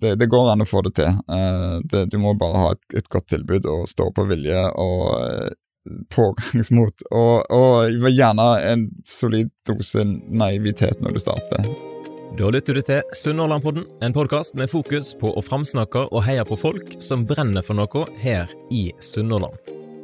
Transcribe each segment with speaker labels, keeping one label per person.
Speaker 1: det, det, går an å få det til. Uh, det, du må bare ha et, et, godt tilbud og stå på vilje og uh, pågangsmot. Og, og gjerne en solid dose naivitet når du starter.
Speaker 2: Da lytter du til Sunnhordlandpodden, en podkast med fokus på å framsnakke og heie på folk som brenner for noe her i Sunnhordland.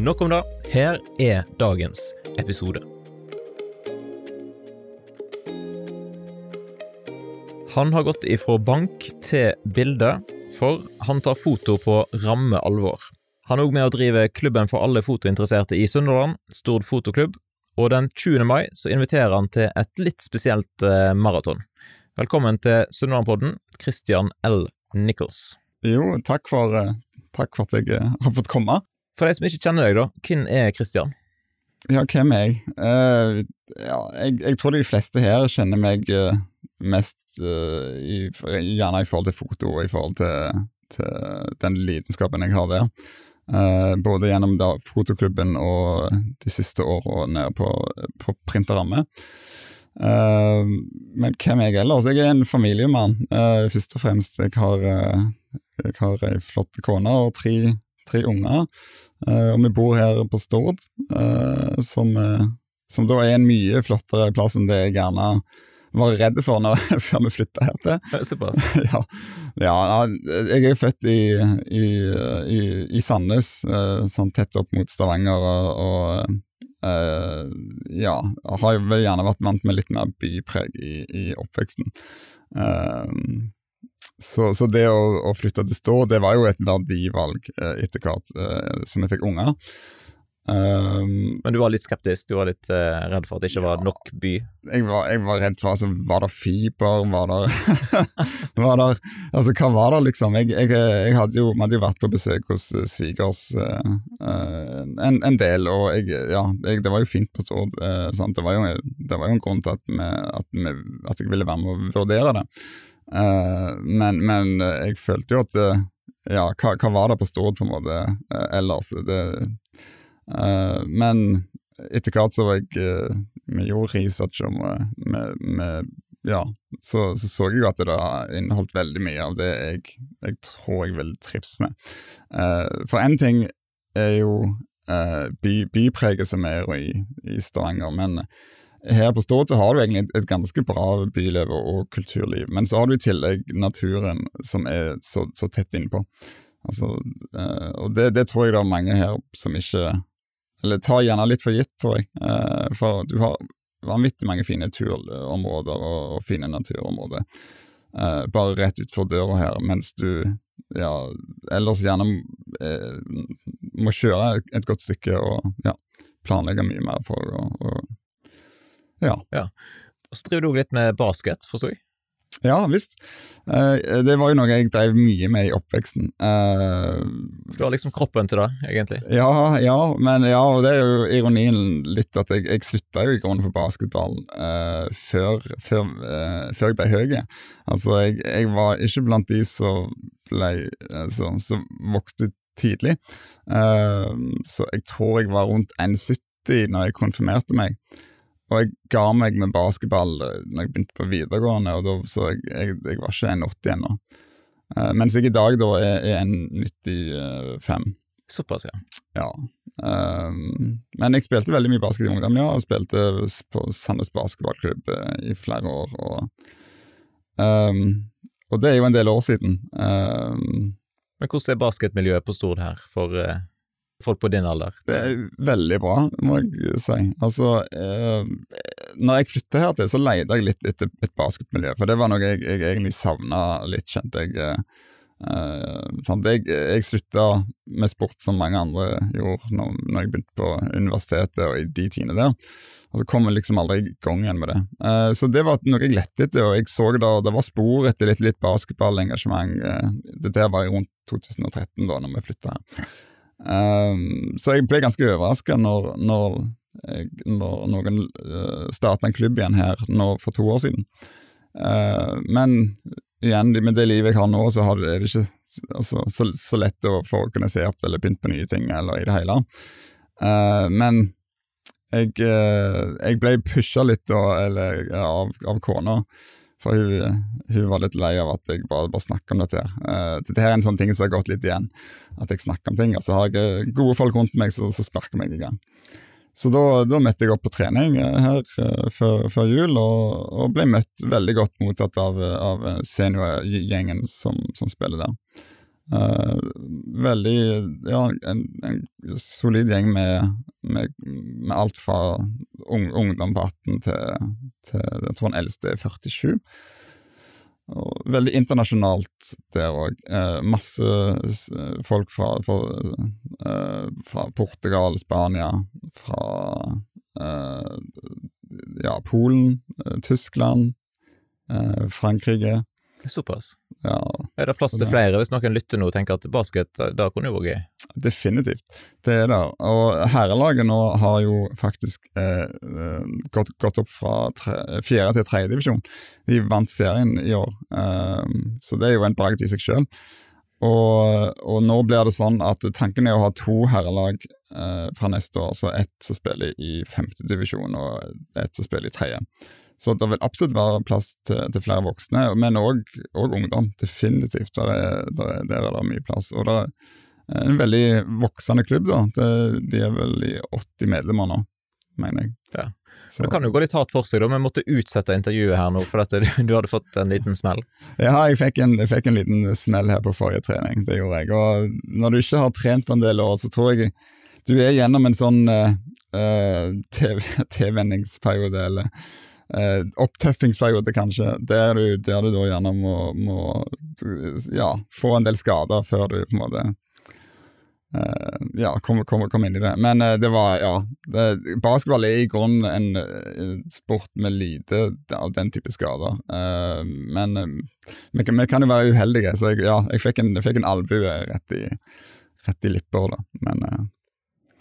Speaker 2: Nok om det. Her er dagens episode. Han har gått ifra bank til bilde, for han tar foto på ramme alvor. Han er òg med å drive klubben for alle fotointeresserte i Sunnhordland, Stord fotoklubb, og den 20. mai så inviterer han til et litt spesielt eh, maraton. Velkommen til Sunnhordlandpodden, Christian L. Nichols.
Speaker 1: Jo, takk for, eh, takk for at jeg eh, har fått komme.
Speaker 2: For de som ikke kjenner deg, da, hvem er Christian?
Speaker 1: Ja, hvem er jeg? Uh, ja, jeg? jeg? tror de fleste her kjenner meg uh, mest uh, i, gjerne i forhold til foto og i forhold til, til den lidenskapen jeg har der. både gjennom da, fotoklubben og de siste årene på, på print og men hvem er jeg ellers? Jeg er en familiemann, først og fremst. Jeg har, jeg har ei flott kone og tre tre unger. Uh, og vi bor her på Stord, uh, som, uh, som, da er en mye flottere plass enn det jeg gjerne var redd for når, før vi flytta her til.
Speaker 2: Såpass?
Speaker 1: ja, ja, jeg er født i, i, i, i Sandnes, sånn tett opp mot Stavanger, og, og ja, har vel gjerne vært vant med litt mer bypreg i, i oppveksten. Uh, så, så, det å, å, flytte til Stå, det var jo et verdivalg eh, etter hvert eh, som jeg fikk unger.
Speaker 2: Um, Men du var litt skeptisk? Du var litt eh, redd for at det ikke var nok by?
Speaker 1: Jeg var, jeg var redd for altså, Var det fiber? Var det, var det Altså, hva var det, liksom? Jeg, jeg, jeg hadde jo, Vi hadde jo vært på besøk hos uh, svigers uh, en, en, del, og jeg, ja, det var jo fint på Stord. det, det var jo en grunn til at, vi, at, vi, at jeg ville være med å vurdere det. Uh, men, men, eh, jeg følte jo at uh, Ja, hva, hva, var det på Stord, på en måte, uh, ellers? Det, men etter hvert så var jeg Vi gjorde research om med, ja, så, så, så jeg jo at det da inneholdt veldig mye av det jeg, jeg tror jeg vil trives med. for én ting er jo by, bypreget som er i, i Stavanger, men her på Stord så har du egentlig et, ganske bra byliv og kulturliv, men så har du i tillegg naturen som er så, så tett innpå. Altså, eh, og det, det, tror jeg det er mange her som ikke Eller tar gjerne litt for gitt, tror jeg. Eh, for du har vanvittig mange fine turområder og, og fine naturområder eh, bare rett utfor døra her, mens du ja, ellers gjerne må kjøre et godt stykke og ja, planlegge mye mer for å
Speaker 2: ja. ja. Og så driver du litt med basket, forstår jeg?
Speaker 1: Ja visst. Uh, det var jo noe jeg drev mye med i oppveksten. Uh,
Speaker 2: For du har liksom kroppen til det, egentlig?
Speaker 1: Ja, ja, men ja, og det er jo ironien litt at jeg, jeg slutta jo i grunnen for basketball uh, før, før, før, jeg ble høy. Altså, jeg, jeg, var ikke blant de som ble altså, som vokste tidlig. så jeg tror jeg var rundt 1,70 når jeg konfirmerte meg. Og jeg ga meg med basketball eh, når jeg begynte på videregående, og da, så jeg, jeg, jeg var ikke 1,80 ennå. Uh, mens jeg i dag da er, er 1,95.
Speaker 2: Såpass, ja.
Speaker 1: ja. Um, men jeg spilte veldig mye basket i ungdommen, ja, og spilte på Sandnes basketballklubb uh, i flere år. Og, um, og, det er jo en del år siden.
Speaker 2: Um, men hvordan er basketmiljøet på Stord her for folk på din alder?
Speaker 1: Det er veldig bra, må jeg si. Altså, eh, når jeg flytta her til, så leide jeg litt etter et basketmiljø, for det var noe jeg, jeg egentlig savna litt, kjente jeg. Uh, jeg, jeg slutta med sport som mange andre gjorde når, når jeg begynte på universitetet og i de tidene der. Og så kom jeg liksom aldri i gang igjen med det. Uh, så det var noe jeg lette etter, og jeg så da det var spor etter litt, litt basketballengasjement. Uh, det der var rundt 2013, da når vi flytta her. Så jeg ble ganske overraska når, når, når, noen uh, starta en klubb igjen her nå for to år siden. men igjen, med det livet jeg har nå, så er det ikke altså, så, så, lett å få organisert eller begynt på nye ting, eller i det hele. Uh, men jeg, uh, jeg, ble pusha litt da, eller, av, av kona, for hun, hun, var litt lei av at jeg bare, bare snakker om dette. her. Uh, det her er en sånn ting som har gått litt igjen, at jeg snakker om ting. Og så har jeg gode folk rundt meg som sparker meg i gang. Så da, da, møtte jeg opp på trening eh, her før, før, jul, og, og, ble møtt veldig godt mottatt av, av seniorgjengen som, som, spiller der. Uh, veldig Ja, en, en, solid gjeng med, med, med alt fra un, ungdom på 18 til, til jeg tror den eldste er 47. Og veldig internasjonalt der òg. Eh, masse folk fra, fra, eh, fra, Portugal, Spania, fra eh, ja, Polen, eh, Tyskland, eh, Frankrike.
Speaker 2: Såpass.
Speaker 1: Ja,
Speaker 2: er det plass til flere, hvis noen lytter nå og tenker at basket da kunne jo vært gøy?
Speaker 1: Definitivt, det er det. Og herrelaget nå har jo faktisk eh, eh gått, gått, opp fra tre, fjerde til tredje divisjon. De vant serien i år, eh, så det er jo en bragd i seg sjøl. Og, og, nå blir det sånn at tanken er å ha to herrelag eh, fra neste år. Så ett som spiller i femte divisjon, og ett som spiller i tredje. Så det vil absolutt være plass til, til flere voksne, men òg ungdom. Definitivt. Der er, der, er, der er det mye plass. Og det er en veldig voksende klubb. da. Det, de er vel i 80 medlemmer nå, mener jeg.
Speaker 2: Ja. Så. Det kan jo gå litt hardt for seg, da. Vi måtte utsette intervjuet her nå for at du, du hadde fått en liten smell.
Speaker 1: Ja, jeg fikk, en, jeg fikk, en, liten smell her på forrige trening. Det gjorde jeg. Og når du ikke har trent på en del år, så tror jeg du er gjennom en sånn uh, uh, TV-venningsperiode, eller eh, opptøffingsperiode, kanskje, der du, der du da gjerne må, må, ja, få en del skader før du på en måte eh, ja, kommer kom, kom, inn i det. Men eh, det var, ja det, Basketball er i grunnen en uh, sport med lite av den type skader. Uh, men uh, vi, kan jo være uheldige, så jeg, ja, jeg fikk en, jeg en albue rett i, i lipper, da. Men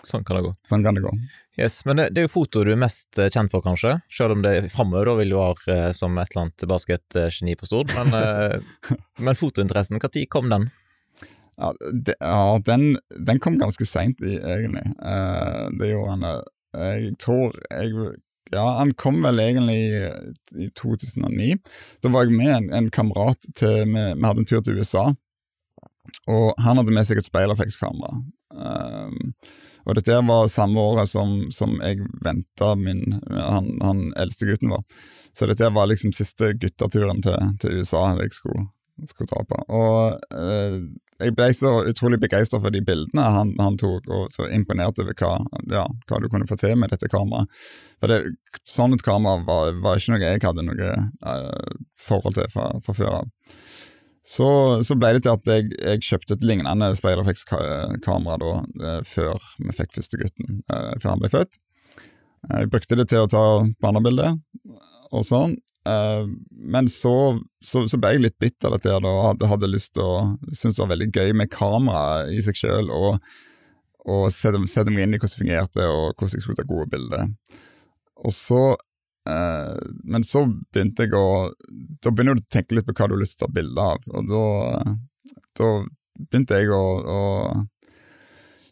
Speaker 2: Sånn kan det gå.
Speaker 1: Sånn kan det gå.
Speaker 2: Yes, Men det, det er jo foto du er mest eh, kjent for, kanskje? Selv om det framover da vil du være eh, som et eller annet basketgeni på Stord. Men, eh, men fotointeressen, når kom den?
Speaker 1: Ja, det, ja den, den, kom ganske seint, egentlig. Det gjorde han. Jeg tror jeg ja, han kom vel egentlig i 2009. Da var jeg med en, en kamerat til vi, vi, hadde en tur til USA, og han hadde med seg et speilreflekskamera. Um, og dette var samme året som, som jeg venta min han, han eldste gutten var. Så dette var liksom siste gutteturen til, til USA jeg skulle, skulle ta på. Og uh, jeg ble så utrolig begeistra for de bildene han, han, tok, og så imponert over hva, ja, hva, du kunne få til med dette kameraet. For det, Sånn et kamera var, var, ikke noe jeg hadde noe uh, forhold til fra før av. Så, så, ble det til at jeg, jeg kjøpte et lignende speilreflekskamera da, eh, før vi fikk første gutten, eh, før han ble født. Jeg brukte det til å ta barnebilde og sånn, eh, men så, så, så, ble jeg litt bitt av dette og hadde, hadde lyst til å Syntes det var veldig gøy med kamera i seg sjøl, og, og sette, sette, meg inn i hvordan det fungerte, og hvordan jeg skulle ta gode bilder. Og så Uh, men så begynte jeg å Da begynner du å tenke litt på hva du har lyst til å ta bilde av, og da, da begynte jeg å, å,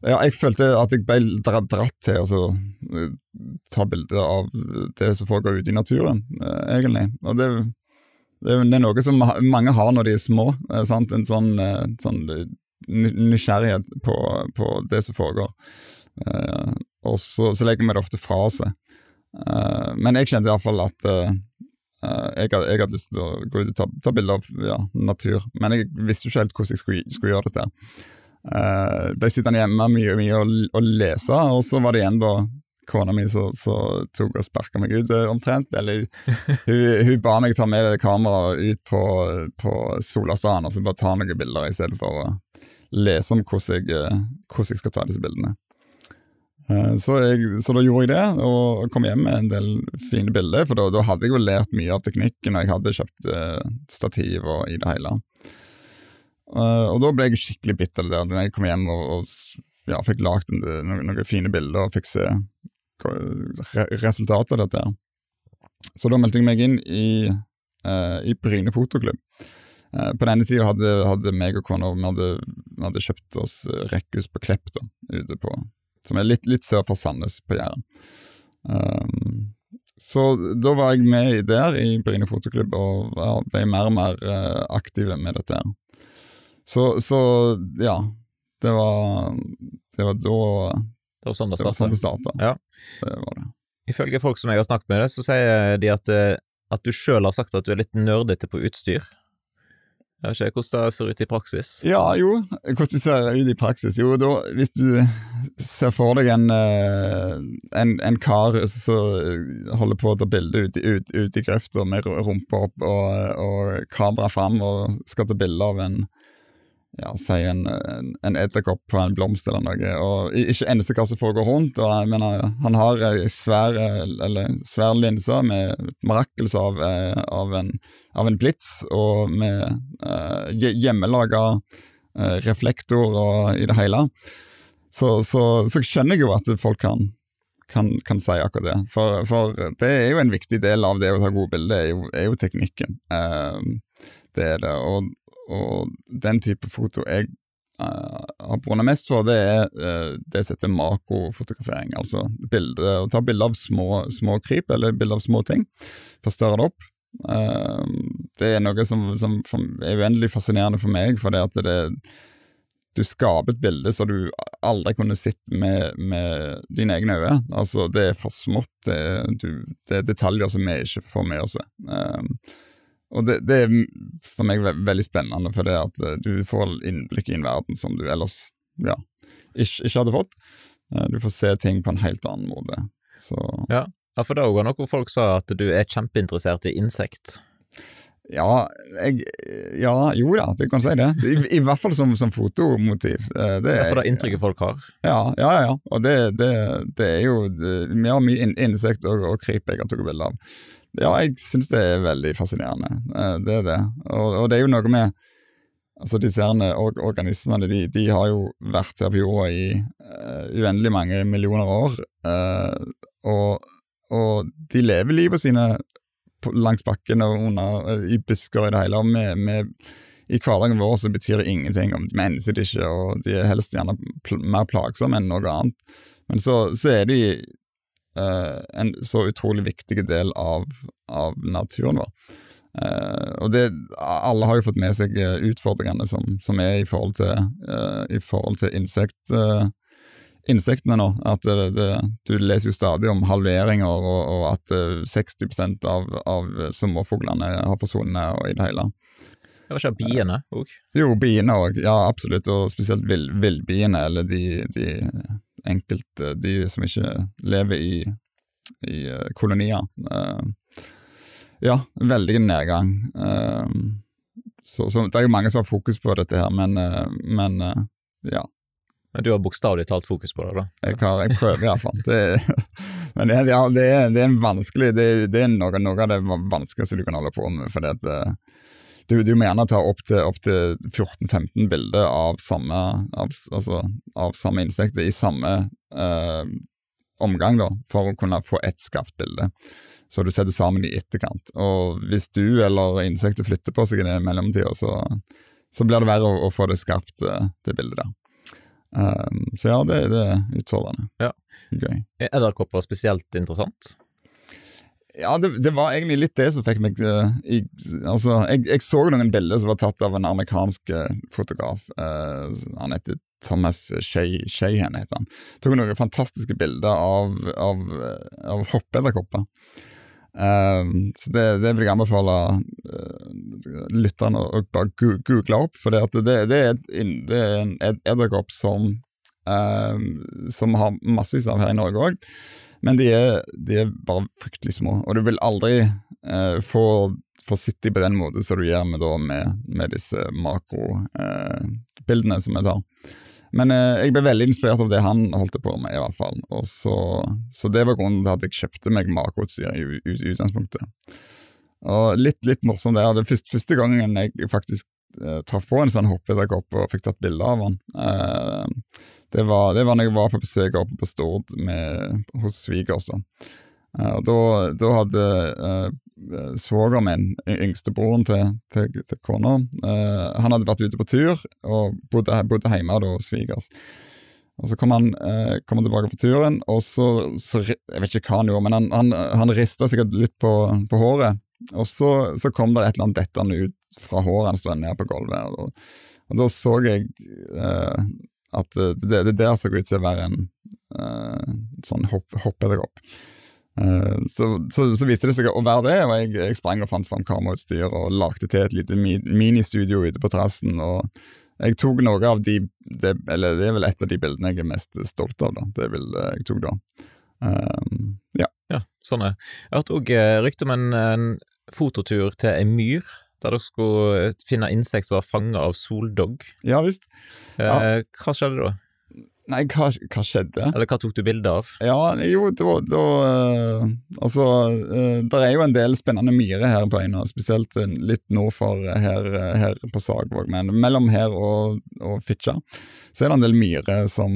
Speaker 1: Ja, jeg følte at jeg ble dratt, til å uh, ta bilde av det som foregår ute i naturen, uh, egentlig. Og det, det, er noe som mange har når de er små. Sant? En sånn, sånn nysgjerrighet på, på, det som foregår. og så, så legger vi det ofte fra seg. Uh, men jeg kjente iallfall at uh, jeg, hadde, jeg, hadde, lyst til å gå ut og ta, ta bilder av ja, natur, men jeg visste ikke helt hvordan jeg skulle, skulle gjøre dette. Uh, ble sittende hjemme mye, mye og, og, lese, og så var det igjen da kona mi som tok og sparka meg ut, eh, omtrent. Eller hun, hun ba meg ta med kameraet ut på, på Solastrand og så bare ta noen bilder, i stedet for å lese om hvordan jeg, eh, hvordan jeg skal ta disse bildene. Eh, så, jeg, så, da gjorde jeg det, og kom hjem med en del fine bilder. For da, da hadde jeg jo lært mye av teknikken, og jeg hadde kjøpt eh, stativ og i det hele. Uh, og da ble jeg skikkelig bitter der, da jeg kom hjem og, og ja, fikk lagd noen, noen fine bilder og fikk se resultatet av dette. Så da meldte jeg meg inn i, uh, i Bryne fotoklubb. På denne tida hadde, hadde meg og kona vi hadde, hadde, kjøpt oss rekkehus på Klepp, da, ute på, som er litt, litt sør for Sandnes, på Jæren. Um, så da var jeg med der i Bryne fotoklubb og ble mer og mer uh, aktiv med dette. Så, så ja. Det var, det var da
Speaker 2: Det var sånn det,
Speaker 1: det, sånn det starta.
Speaker 2: Ja.
Speaker 1: Det var det.
Speaker 2: Ifølge folk som jeg har snakket med, det, så sier de at, eh, at du sjøl har sagt at du er litt nerdete på utstyr. Jeg vet ikke hvordan det ser ut i praksis?
Speaker 1: Ja, jo, hvordan det ser ut i praksis? Jo, da, hvis du ser for deg en, eh, en, en kar som holder på å ta bilde ute ut, ut i grøfta med rumpa opp og, og kamera fram og skal ta bilde av en ja, si en, en, edderkopp på en blomst eller noe, og ikke eneste hva som foregår rundt. og jeg mener, Han har ei svær, svær linse med mirakkelse av, eh, av, en, av en blitz, og med uh, hjemmelaga uh, reflektor og i det hele. Så, så, så, skjønner jeg jo at folk kan, kan, kan si akkurat det. For, for, det er jo en viktig del av det å ta gode bilder, er jo, er jo teknikken. Uh, det er det. Og, og den type foto jeg har brunnet mest for, det er det som heter makrofotografering. Altså bilder, å ta bilde av små, små kryp, eller bilde av små ting. Forstørre det opp. Uh, det er noe som, som er uendelig fascinerende for meg, for det at det, du skaper et bilde som du aldri kunne sett med, med dine egne øyne. Altså, det er for smått, det, det er detaljer som vi ikke får med oss. Uh, og det, det, er for meg veldig spennende, for det at eh, du får innblikk i en verden som du ellers ja, ikke, ikke, hadde fått. Eh, du får se ting på en helt annen måte. Så.
Speaker 2: Ja. Ja, for det er òg noe folk sa at du er kjempeinteressert i insekt.
Speaker 1: Ja, jeg, ja, jo da, du kan si det. I, i hvert fall som, som fotomotiv.
Speaker 2: Eh, det er, ja, for det inntrykket folk har?
Speaker 1: Ja, ja, ja. Og det, det, det er jo Vi har mye insekt og, og kryp jeg har tatt bilde av. Ja, jeg syns det er veldig fascinerende. Eh, det er det. Og, og det er jo noe med Altså, disse or organismene de, de, har jo vært her på jorda i uh, uendelig mange millioner år. Uh, og, og, de lever livet sine langs bakken og under, uh, i busker i det hele. og med, med, I hverdagen vår så betyr det ingenting, om de enser det ikke, og de er helst gjerne pl mer plagsomme enn noe annet. Men så, så er de uh, en så utrolig viktig del av, av naturen vår. Uh, og det, Alle har jo fått med seg eh, utfordringene som, som er i forhold til, uh, til insekt, insektene nå. At det, det, Du leser jo stadig om halveringer, og, og at 60% av, av sommerfuglene har forsvunnet og i det hele.
Speaker 2: Det var ikke biene òg?
Speaker 1: Jo, biene òg. Ja, absolutt. Og spesielt villbiene, eller de, de enkelte, de som ikke lever i, i uh, kolonier. Uh, ja, veldig nedgang. Så, så, det er jo mange som har fokus på dette her, men, men ja.
Speaker 2: Men du har bokstavelig talt fokus på det, da?
Speaker 1: Jeg, har, jeg prøver iallfall. men det, ja, det, er, det er vanskelig Det, det er noe, noe, av det vanskeligste du kan holde på med. for det at du, du må gjerne ta opp til, til 14-15 bilder av samme, av, altså, av samme insekter i samme eh, omgang, da, for å kunne få ett skarpt bilde. Så du setter sammen i etterkant. Og hvis du eller insektet flytter på seg i det mellomtida, så, så, blir det verre å, å få det skarpt, eh, det bildet der. Um, så ja, det, det, er utfordrende.
Speaker 2: Ja.
Speaker 1: Gøy.
Speaker 2: Er edderkopper spesielt interessant?
Speaker 1: Ja, det, det, var egentlig litt det som fikk meg uh, i, Altså, jeg, jeg, så noen bilder som var tatt av en amerikansk uh, fotograf. Uh, han heter Thomas Shahan, heter han. Tok noen fantastiske bilder av, av, av hoppeedderkopper. så det, det, vil jeg anbefale lytterne å bare google opp, for det, det, det, er en edderkopp som, som har massevis av her i Norge òg. Men de er, de er bare fryktelig små, og du vil aldri uh, få sitte på den måten som du gjør med, da, med, med disse makrobildene eh, som jeg tar. Men eh, jeg ble veldig inspirert av det han holdt på med, i hvert fall. Så, så det var grunnen til at jeg kjøpte meg makroutstyr i, i, i utgangspunktet. Og litt, litt morsomt der, det første, første gangen jeg faktisk eh, traff på en sånn hoppedderkopp og fikk tatt bilde av han, eh, det, var, det var når jeg var på besøk oppe på Stord med, hos svigers. da. Eh, da, da hadde uh, svogeren min, yngstebroren til, til, til kona, eh, han hadde vært ute på tur og bodde, bodde hjemme hos svigers. Og Så kom han, eh, kom tilbake på turen, og så, så, Jeg vet ikke hva han gjorde, men han, han, han rista sikkert litt på, på håret. Og så, så, kom det et eller annet dettende ut fra håret hans ned på gulvet. Og, og, da så jeg eh, at det, det der så ut til å være en sånn hopp, hoppedderkopp. Eh, så, så, så, viste det seg å være det, og jeg, jeg sprang og fant fram kamerautstyr og lagde til et lite ministudio ute på terrassen. og jeg tok noe av de, det, eller det er vel et av de bildene jeg er mest stolt av. da, Det vil jeg tok da. Um, ja.
Speaker 2: ja. Sånn er Jeg hørte òg eh, rykte om en, en, fototur til ei myr, der dere skulle finne insekter som var fanga av soldogg.
Speaker 1: Ja visst.
Speaker 2: Ja. Eh, hva skjedde da?
Speaker 1: Nei, hva, hva, skjedde?
Speaker 2: Eller hva tok du bilde av?
Speaker 1: Ja, jo, da, da uh, Altså, uh, det er jo en del spennende myrer her på øyene, spesielt uh, litt nord for her, her på Sagvåg. Men mellom her og, og Fitja så er det en del myrer som,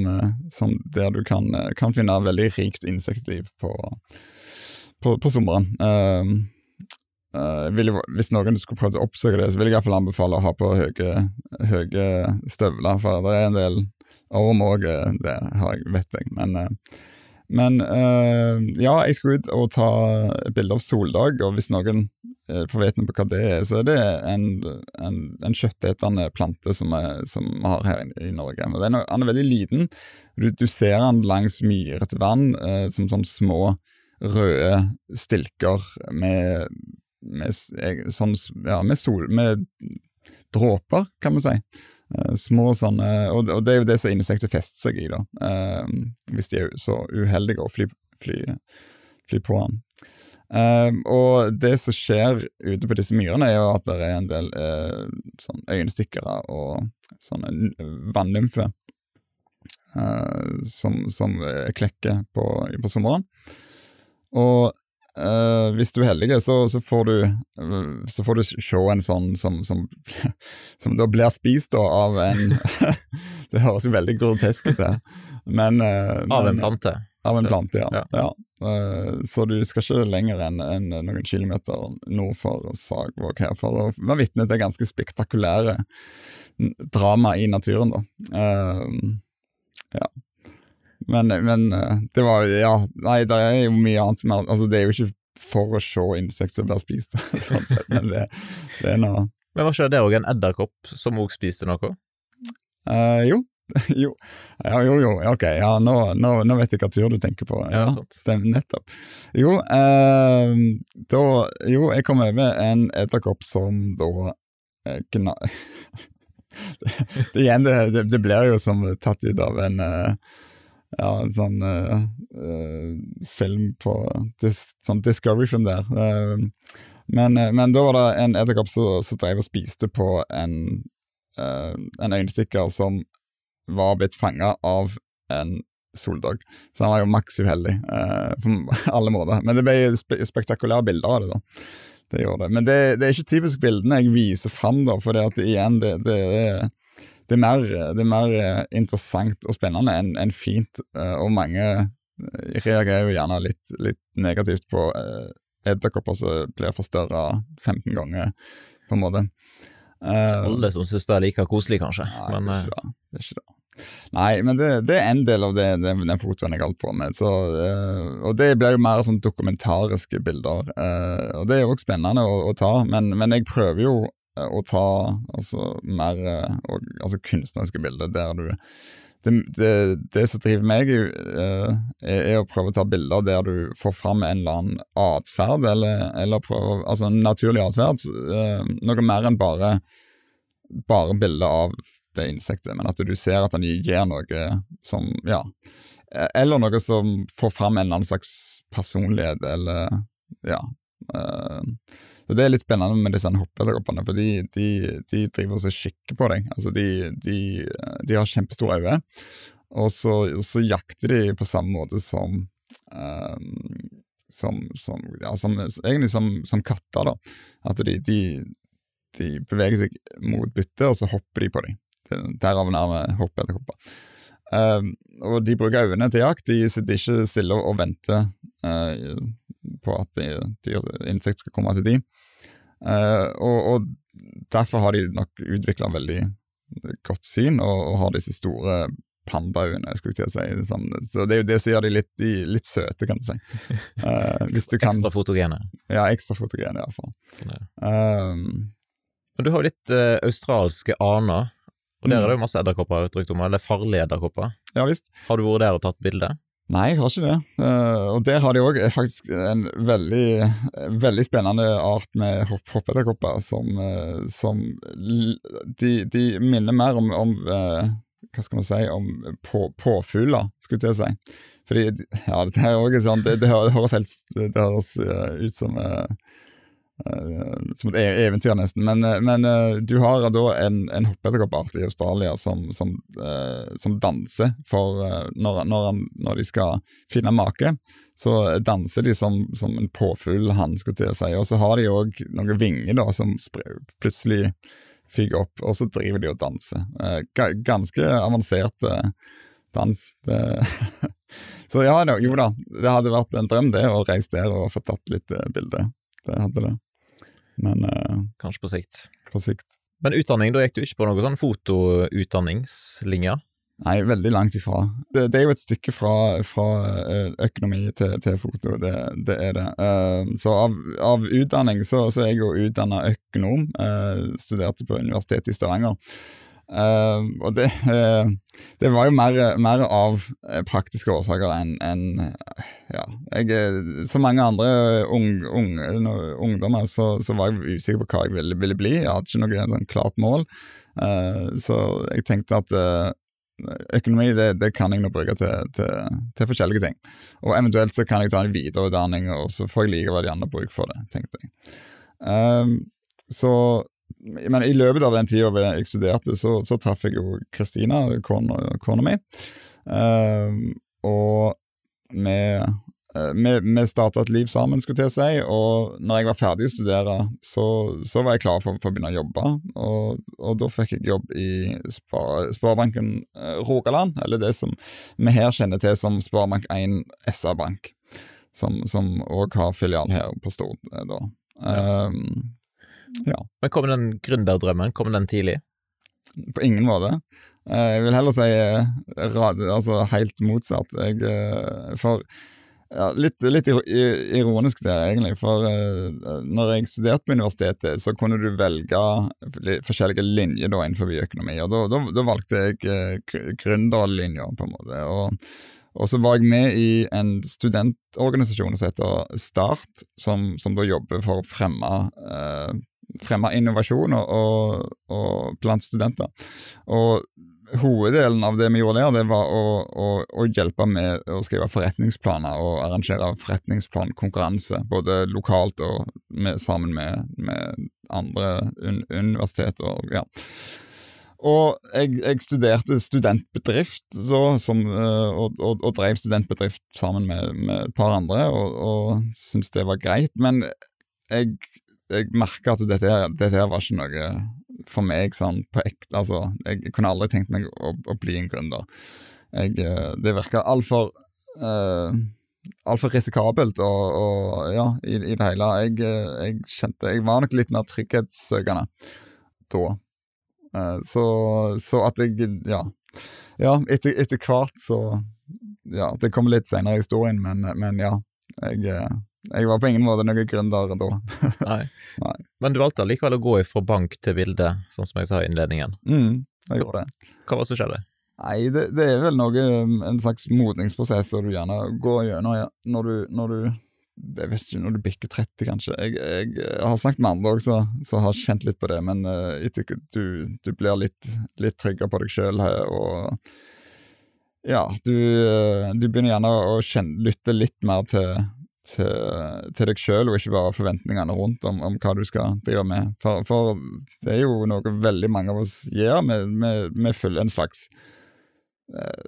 Speaker 1: som der du kan, kan, finne veldig rikt insektliv på, på, på sommeren. Vil, hvis noen skulle prøve å oppsøke det, så vil jeg i hvert fall anbefale å ha på høye, høye støvler, for det er en del Orm òg, eh, det har jeg, vet jeg. Men, eh, men uh, ja, jeg skulle ut og ta bilde av soldag, og hvis noen får vite på hva det er, så er det en, en, en kjøttetende plante som vi har her i, Norge. Den er, den er veldig liten. Du, du ser den langs myrete vann som sånn små røde stilker med, med, sånn, ja, med, sol, med dråper, kan vi si. Uh, små sånne, og, og, det er jo det som insekter fester seg i, da, uh, hvis de er så uheldige å fly, fly, fly på den. Uh, og det som skjer ute på disse myrene, er jo at det er en del sånn øyenstikkere og sånne vannlymfer som, som klekker på, på sommeren. Og Uh, hvis du er heldig, så, så, får du, uh, så får du se en sånn som, som, som da blir spist da, av en Det høres jo veldig grotesk ut, det. Men, uh,
Speaker 2: av en plante?
Speaker 1: Av en plante, ja. ja. ja. så du skal ikke lenger enn en, noen kilometer nord for Sagvåg her for å være vitne til ganske spektakulære drama i naturen, da. ja. Men, men, eh, det var Ja, nei, det er jo mye annet som er Altså, det er jo ikke for å se insekter som blir spist, sånn sett, men det, det er noe
Speaker 2: Men var ikke det òg en edderkopp som òg spiste noe?
Speaker 1: Uh, jo. jo. Ja, jo, jo, ok, ja, nå, nå, nå, vet jeg hva tur du tenker på. Ja, ja nettopp. Jo, uh, da Jo, jeg kom over en edderkopp som da uh, gna... det, det, igjen, det, det, blir jo som tatt ut av en uh, ja, en sånn uh, uh, film på dis, sånn Discovery-film der. Uh, men, men, da var det en edderkopp som, som drev og spiste på en, en øyenstikker som var blitt fanga av en soldag. Så han var jo maks uheldig på alle måter. Men det ble spe spektakulære bilder av det, da. Det gjorde det. Men det, det er ikke typisk bildene jeg viser fram, da, for det at igjen, det, det er det er mer, det er mer eh, interessant og spennende enn en fint, eh, og mange eh, reagerer jo gjerne litt, litt negativt på edderkopper som blir forstørra 15 ganger, på en måte.
Speaker 2: Alle som syns det er like koselig, kanskje.
Speaker 1: Nei, men, det er ikke det. det, er ikke det. Nei, men det, det, er en del av det, den, den fotoen jeg holdt på med. Så, og det blir jo mer sånn dokumentariske bilder. Og det er jo også spennende å, å ta, men, men, jeg prøver jo å ta altså, mer eh, og, altså, kunstneriske bilder der du det, det, det, som driver meg, uh, er, er, å prøve å ta bilder der du får fram en eller annen atferd, eller, eller prøve, altså en naturlig atferd. Noe mer enn bare, bare bilder av det insektet, men at du ser at den gir noe som Ja. Eller noe som får fram en eller annen slags personlighet, eller Ja. Og Det er litt spennende med disse hoppeedderkoppene, for de, de, de, driver og kikker på deg. Altså de, de, de har kjempestore øyne, og så, og så, jakter de på samme måte som um, som, som, ja, som, egentlig som, som, katter, da. At de, de, beveger seg mot byttet, og så hopper de på dem. Derav nærmet hoppeedderkopper. Um, og de bruker øynene til jakt, de sitter ikke stille og venter uh, på at dyr, insekt skal komme til de. Uh, og, og, derfor har de nok utvikla veldig godt syn, og, og, har disse store pandaøyne, skulle jeg si. Sånn, så det er jo det som gjør de litt, de, litt søte, kan du si.
Speaker 2: Uh, du kan, ekstra fotogene?
Speaker 1: Ja, ekstra fotogene iallfall. Sånn um,
Speaker 2: Men du har jo litt uh, australske aner, og der er det jo masse edderkopper eller farlige edderkopper.
Speaker 1: Ja, visst.
Speaker 2: Har du vært der og tatt bilde?
Speaker 1: Nei, jeg har ikke det. Uh, og der har de òg faktisk en veldig, veldig spennende art med hopp hoppedderkopper som, som de, de, minner mer om, om hva skal man si, om på, påfugler, skulle jeg si. Fordi, ja, det er også sånn, det, det, høres helt det høres ut som Eh, som et e- eventyr, nesten. Men, eh, men eh, du har da en, en hoppedderkoppart i Australia som, som, som, danser for når, når, han, når, de skal finne make. Så danser de som, som en påfugl hann, skulle jeg si. Og så har de òg noen vinger da, som plutselig fyker opp, og så driver de og danser. Ganske avansert dans. så ja, jo da, det hadde vært en drøm det, å reise der og få tatt litt bilder. Det hadde det. Men uh,
Speaker 2: Kanskje på sikt.
Speaker 1: På sikt.
Speaker 2: Men utdanning, da gikk du ikke på noe sånn fotoutdanningslinje?
Speaker 1: Nei, veldig langt ifra. Det, det, er jo et stykke fra, fra eh, økonomi til, til foto, det, det, er det. Uh, så av, av, utdanning så, så, er jeg jo utdanna økonom. Uh, studerte på Universitetet i Stavanger. Uh, og det, uh, det, var jo mer, mer av eh, praktiske årsaker enn en, Ja, jeg Som mange andre ung, ung, ungdommer så, så, var jeg usikker på hva jeg ville, ville bli. Jeg hadde ikke noe sånn klart mål. Uh, så jeg tenkte at økonomi det, det, kan jeg nå bruke til, til, til, forskjellige ting. Og eventuelt så kan jeg ta en videreutdanning, og så får jeg likevel gjerne bruk for det, tenkte jeg. så men i løpet av den tida jeg studerte, så, så traff jeg jo Kristina, kona mi. Uh, og vi, uh, vi, vi starta et liv sammen, skulle jeg si, og når jeg var ferdig å studere, så, så var jeg klar for, for, å begynne å jobbe. Og, og da fikk jeg jobb i Spar, Sparebanken uh, Rogaland, eller det som vi her kjenner til som Sparebank1 SR-bank, som òg har filial her på Stord. Eh, da. Um,
Speaker 2: ja. Men kom den gründerdrømmen, kom den tidlig?
Speaker 1: På ingen måte. Eh, jeg vil heller si eh, altså helt motsatt. Jeg, eh, for ja, litt, litt, ironisk det, egentlig. For når jeg studerte på universitetet, så kunne du velge forskjellige linjer da innenfor økonomi. Og da, da, da valgte jeg gründerlinja, på en måte. Og, og så var jeg med i en studentorganisasjon som heter Start, som, som da jobber for å fremme eh, fremme innovasjon og, og, og blant studenter. Og Hoveddelen av det vi gjorde der, det var å, å, å hjelpe med å skrive forretningsplaner og arrangere forretningsplankonkurranse, både lokalt og med, sammen med, med andre un universitet. Og, ja. og jeg, jeg, studerte studentbedrift så, som, eh, og, og, og, drev studentbedrift sammen med, med et par andre, og, og syntes det var greit. Men jeg jeg merka at dette, dette her var ikke noe for meg sånn på ekte. Altså, jeg kunne aldri tenkt meg å, å bli en gründer. Jeg, eh, det virka altfor uh, altfor risikabelt og, og ja, i, i, det hele. Jeg, eh, jeg, kjente Jeg var nok litt mer trygghetssøkende da. Uh, så, så, at jeg Ja. ja etter, etter hvert så Ja, det kommer litt senere i historien, men, men ja. Jeg jeg var på ingen måte noen gründer da.
Speaker 2: Nei. Nei. Men du valgte likevel å gå fra bank til bilde, sånn som jeg sa i innledningen.
Speaker 1: Mm, jeg gjorde det.
Speaker 2: Hva var det som skjedde?
Speaker 1: Nei, det, det, er vel noe, en slags modningsprosess som du gjerne går gjennom ja. når, du, når du jeg vet ikke, når du bikker 30, kanskje. Jeg, jeg, jeg har snakket med andre også, så har kjent litt på det, men uh, du, du, blir litt, litt tryggere på deg sjøl og ja, du, uh, du, begynner gjerne å kjenne, lytte litt mer til, til, til deg sjøl, og ikke bare forventningene rundt om, om, hva du skal drive med. For, for, det er jo noe veldig mange av oss gjør, vi følger en slags Eh,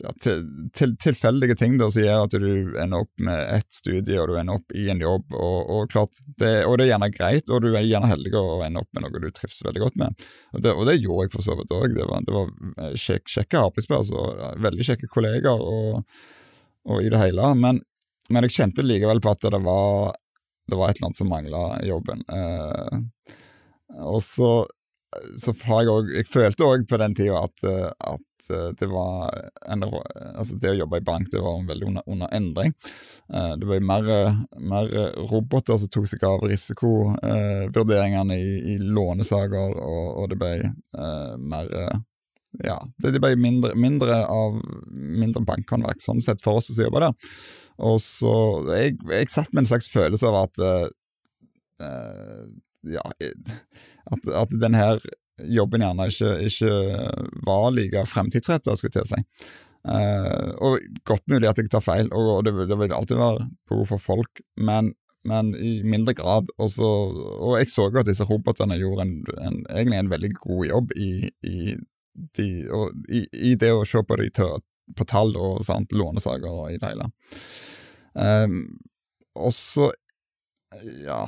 Speaker 1: ja, til, til, tilfeldige ting da, som gjør at du ender opp med ett studie og du ender opp i en jobb. Og, og, klart, det, og det er gjerne greit, og du er gjerne heldig å ende opp med noe du trives veldig godt med. Og det, og det gjorde jeg for så vidt òg. Det var, det var eh, kjek, kjekke arbeidsplasser, veldig kjekke kollegaer og, og, i det hele. Men, men, jeg kjente likevel på at det var, det var et eller annet som mangla i jobben. Eh, og så så har jeg òg Jeg følte òg på den tida at, eh, at, eh, det var en, Altså, det å jobbe i bank, det var veldig under, under endring. Eh, det ble mer, mer, roboter som tok seg av risikovurderingene i, i lånesaker, og, og, det ble uh, mer Ja, det, blir mindre, mindre av mindre bankhåndverk, sånn sett, for oss som jobber der. Og så Jeg, jeg satt med en slags følelse av at uh, ja, at, at denne jobben gjerne ikke, ikke var like fremtidsrettet, skulle jeg til å si. Uh, og godt mulig at jeg tar feil, og det, det, vil alltid være behov for folk, men, men i mindre grad. Også, og jeg så jo at disse robotene gjorde en, en, egentlig en veldig god jobb i, i, de, og, i, i det å se på, de tør, på tall og sant, lånesaker og i det hele. Um, og så ja,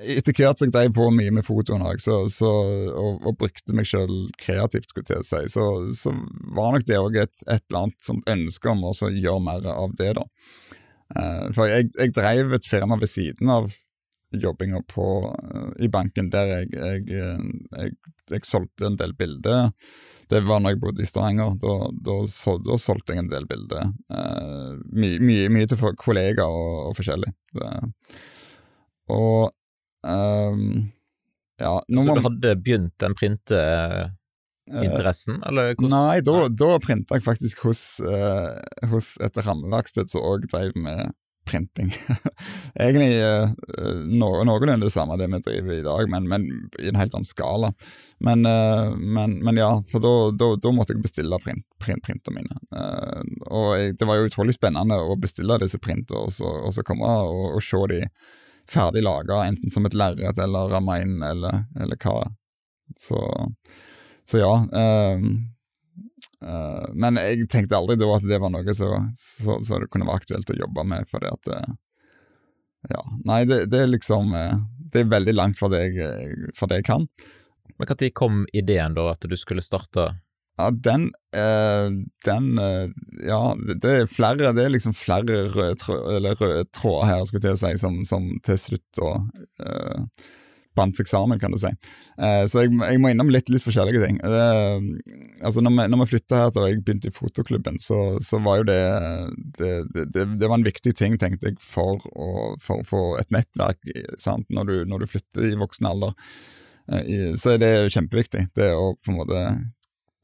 Speaker 1: etter hvert jeg drev på mye med fotoen så, så, og, og, brukte meg sjøl kreativt, skulle jeg si, så, så var nok det òg et, et, eller annet som ønske om å gjøre mer av det. da. Uh, for jeg, jeg, drev et firma ved siden av jobbinga uh, i banken, der jeg, jeg, jeg, jeg, solgte en del bilder. Det var når jeg bodde i Stavanger. Da, da, sol, da solgte jeg en del bilder. Uh, mye, mye, til kollegaer og, og forskjellig. Det, og Um,
Speaker 2: ja, så man, du hadde begynt den printeinteressen, uh, eller
Speaker 1: hvordan? Nei, da, da printa jeg faktisk hos, uh, hos et rammeverksted som òg drev med printing. Egentlig uh, noenlunde det samme det vi driver i dag, men, men i en helt annen skala. Men, uh, men, men ja, for da måtte jeg bestille print, print, printene mine. Uh, og jeg, det var jo utrolig spennende å bestille disse printene, og så, og så komme og, og se de ferdig laga, enten som et lerret eller ramma inn, eller, eller, hva. Så, så ja. Uh, uh, men jeg tenkte aldri da at det var noe så, så, så det kunne være aktuelt å jobbe med, fordi at uh, Ja. Nei, det, det, er liksom eh, Det er veldig langt fra det jeg, fra det jeg kan.
Speaker 2: Men når kom ideen, da, at du skulle starte
Speaker 1: ja, den, eh, den eh, Ja, det er flere Det er liksom flere røde, tråd, røde tråder her, skulle jeg si, som, som til slutt og eh, bandt seg kan du si. Eh, så jeg, jeg, må innom litt, litt forskjellige ting. altså Når vi, når vi flytta her og jeg begynte i fotoklubben, så, så var jo det det, det det, var en viktig ting, tenkte jeg, for å, få et nettverk sant? Når, du, når du flytter i voksen alder. Eh, så er det kjempeviktig. Det å på en måte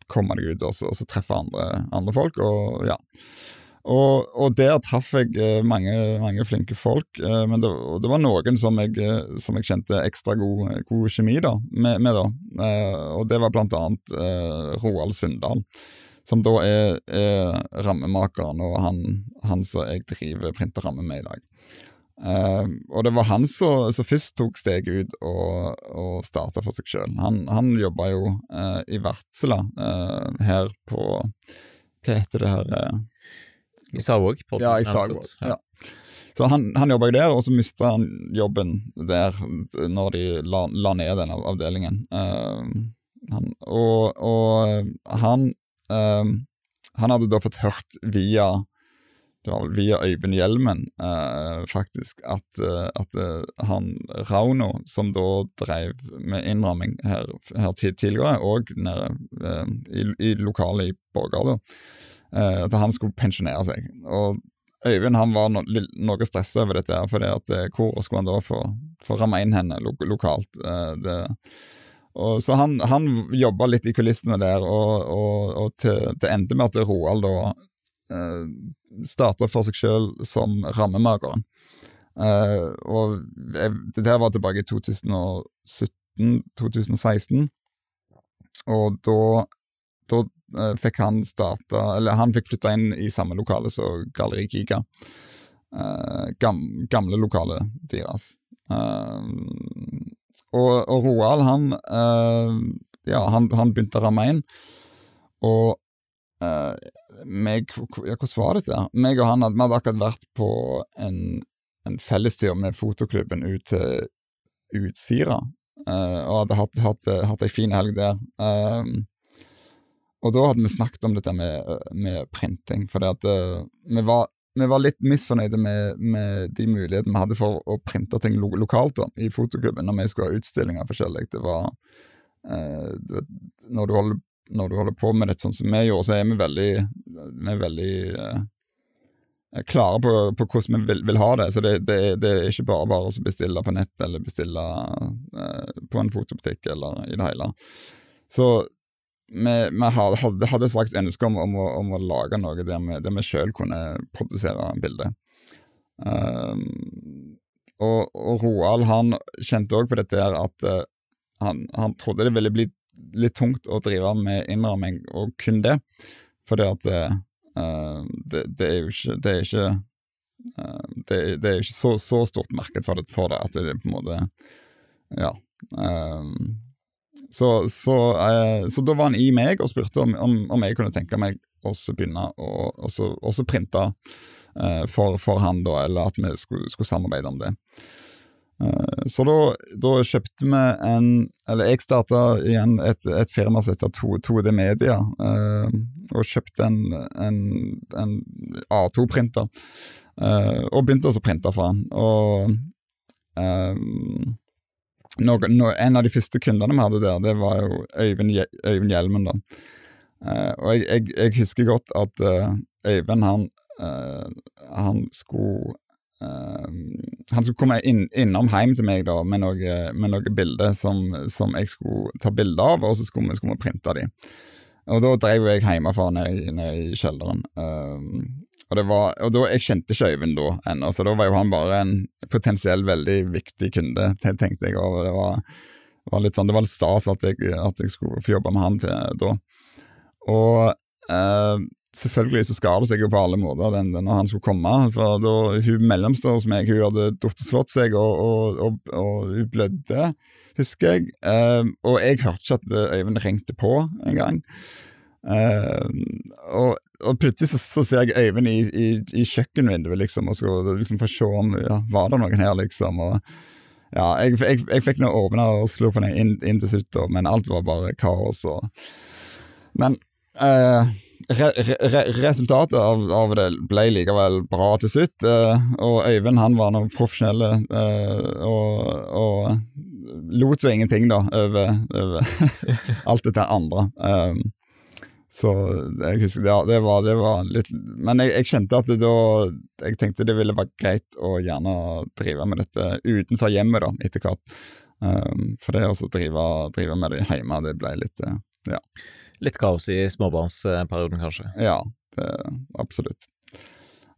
Speaker 1: komme deg ut og og så treffe andre, andre, folk. og ja. Og, og der traff jeg eh, mange, mange flinke folk, eh, men det, det, var noen som jeg, eh, som jeg kjente ekstra god, god kjemi da, med, med, da. Og det var blant annet Roald Sundal, som da er, er rammemakeren og han, han som jeg driver printerramme med i dag. Uh, og det var han som først tok steget ut og, og starta for seg sjøl. Han, han jobba jo uh, i Vartsela, uh, her på Hva heter det her?
Speaker 2: I Savåg?
Speaker 1: Ja, i Savåg. Ja. Så han, han jobba jo der, og så mista han jobben der når de la, la ned den avdelingen. Han, og, og han Han hadde da fått hørt via via Øyvind Hjelmen, eh, faktisk, at, eh, at uh, han Rauno, som da drev med innramming her, her tidligere, og nede eh, i, i lokalet i eh, at han skulle pensjonere seg. Og Øyvind han var no, noe stressa over dette, for at eh, hvor skulle han da få, få ramme inn henne lo, lokalt? det og så han, han jobba litt i kulissene der, og, og, og til, det endte med at Roald da eh, starta for seg sjøl som rammemakeren. Eh, og jeg, det der var tilbake i 2017-2016, og da, da fikk han starta Eller han fikk flytta inn i samme lokale som Galleri Giga. Uh, gam, gamle lokalet deres. og, og Roald, han Ja, han, han begynte å ramme inn, og meg, hvordan var dette? Meg og han hadde, hadde akkurat vært på en en fellestur med fotoklubben ut til Utsira, uh, og hadde hatt, hatt, hatt ei fin helg der. Um, og da hadde vi snakket om dette med, med printing, for uh, vi, var, vi, var, litt misfornøyde med, med, de mulighetene vi hadde for å printe ting lo lokalt da, i fotoklubben når vi skulle ha utstillinger forskjellig. Det var uh, når, du holder, når, du holder, på med det sånn som vi gjorde, så er vi veldig, vi er veldig klare på, på, hvordan vi vil, vil, ha det. Så det, det, det, er ikke bare bare å bestille på nett eller bestille eh, på en fotobutikk eller i det hele. Så vi, hadde, hadde, et slags ønske om, om, å, om, å, lage noe der vi, der vi selv kunne produsere bilder. Um, og, og, Roald han kjente òg på dette her at uh, han, han, trodde det ville bli litt tungt å drive med innramming, og kun det. Fordi at Uh, det, det, er jo ikke Det er ikke, uh, det, det er ikke så, så, stort marked for det, for det, at det på en måte Ja. Um, så, så, eh, så, da var han i meg og spurte om, om, om jeg kunne tenke meg å begynne å printe printe for, for, han, da, eller at vi skulle, skulle samarbeide om det. Eh, så da, da, kjøpte vi en Eller jeg starta igjen et, et, firma som heter 2D Media, uh, og kjøpte en, en, en A2-printer. Uh, og begynte også å printe for han. Og noe, no, en av de første kundene vi hadde der, det var jo Øyvind, Øyvind Hjelmen. da. og jeg, jeg, jeg, husker godt at Øyvind han, han skulle Uh, han skulle komme inn, innom hjem til meg da med noen noe bilder som, som, jeg skulle ta bilde av, og så skulle vi, skulle vi printe de. Og da drev jeg hjemmefra ned, ned i kjelleren. Og, var, og da, jeg kjente ikke Øyvind da ennå, så da var jo han bare en potensiell veldig viktig kunde, tenkte jeg. Og det var, var litt sånn, det var litt stas at jeg, at jeg skulle få jobbe med han til da. Og eh, selvfølgelig så skar det seg jo på alle måter den, den, når han skulle komme. For da, Hun mellomstår hos meg hun hadde datt seg, og, og, og, og, hun blødde, husker jeg. Eh, og jeg hørte ikke at Øyvind ringte på engang. Uh, og, og plutselig så, så, ser jeg Øyvind i, i, i kjøkkenvinduet, liksom, og skal liksom få se om ja, var det noen her, liksom. og ja, jeg, jeg, jeg fikk nå åpna og slo på den inn, inn til slutt, men alt var bare kaos. Og... Men uh, re, re, resultatet av, av, det ble likevel bra til slutt. Eh, og Øyvind han var noe profesjonell eh, og lot så ingenting da over, over alt dette andre. Um, så jeg husker ja, det var, det var litt Men jeg, jeg, kjente at det da Jeg tenkte det ville vært greit å gjerne drive med dette utenfor hjemmet, da, etter hvert. Um, for det å drive, drive, med det hjemme, det ble litt uh, Ja.
Speaker 2: Litt kaos i småbarnsperioden, kanskje?
Speaker 1: Ja, det, absolutt.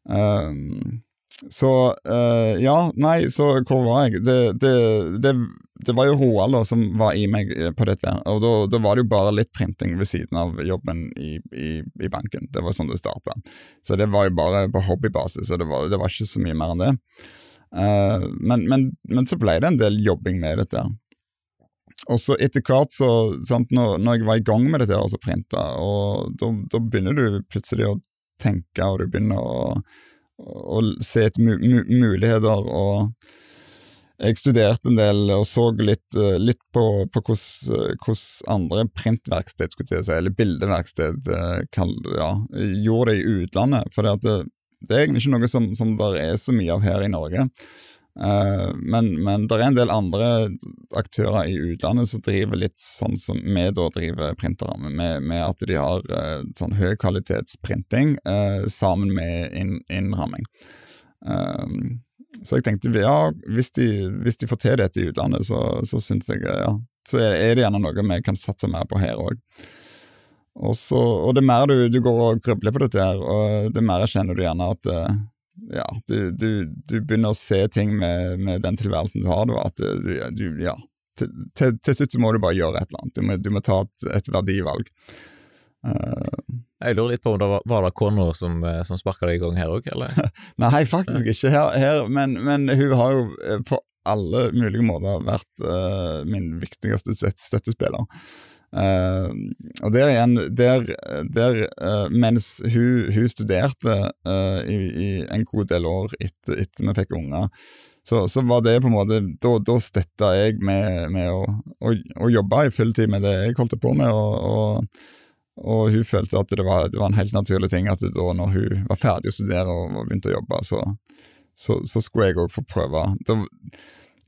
Speaker 1: Um, så uh, ja, nei, så hvor var jeg? Det, det, det, det var jo Roald som var i meg på dette, og da, var det jo bare litt printing ved siden av jobben i, i, i banken. Det var sånn det starta. Så det var jo bare på hobbybasis, og det var, det var ikke så mye mer enn det. Uh, men, men, men, så ble det en del jobbing med dette. Og så etter hvert, så, sant, når, når, jeg var i gang med dette, og så printa, og da begynner du plutselig å tenke, og du begynner å, å se etter mu, mu, muligheter. og jeg studerte en del og så litt, eh, litt på, på hvordan andre printverksted, skulle jeg si, eller bildeverksted, eh, ja, gjorde det i utlandet. For det, det, er egentlig ikke noe som, som det er så mye av her i Norge. Uh, men, men det er en del andre aktører i utlandet som driver litt sånn som vi da driver printere, med, med at de har uh, sånn høykvalitetsprinting uh, sammen med inn, innramming. Så jeg tenkte ja, hvis de, hvis de, får til dette i utlandet, så, så syns jeg ja, så er, det gjerne noe vi kan satse mer på her òg. Og, og det mer du, du, går og grubler på dette, her, og det mer kjenner du gjerne at ja, du, du, du, begynner å se ting med, med den tilværelsen du har, da, at du, du ja, til, til, til, slutt må du bare gjøre et eller annet. Du må, må ta et, et verdivalg.
Speaker 2: Uh, jeg lurer litt på om det var, var det kona som, eh, som sparka deg i gang her òg, eller?
Speaker 1: Nei, faktisk ikke her, her men, men, hun har jo eh, på alle mulige måter vært uh, min viktigste støttespiller. Uh, og der igjen, der, der uh, mens hun, hun studerte i, i, en god del år etter, etter vi fikk unger, så, så, var det på en måte Da, da støtta jeg med, med å, å, å, jobbe i fulltid med det jeg holdt på med, og, og, og hun følte at det var, det var, en helt naturlig ting at da når hun var ferdig å studere og, og begynte å jobbe, så, så, så skulle jeg òg få prøve. Da,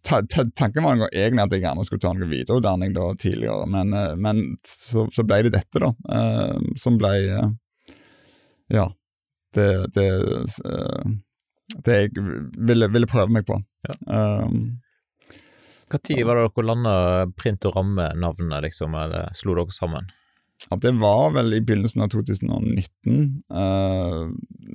Speaker 1: Tanken var egentlig at jeg gjerne skulle ta noe videreutdanning da tidligere, men, eh, men så, så, ble det dette, da, Eh, som ble uh, Ja. Det, det, uh, det jeg ville, ville, prøve meg på. Ja. Um,
Speaker 2: Når var det dere landa print og ramme-navnet, liksom, eller slo dere sammen?
Speaker 1: Ja, det var vel i begynnelsen av 2019. Uh,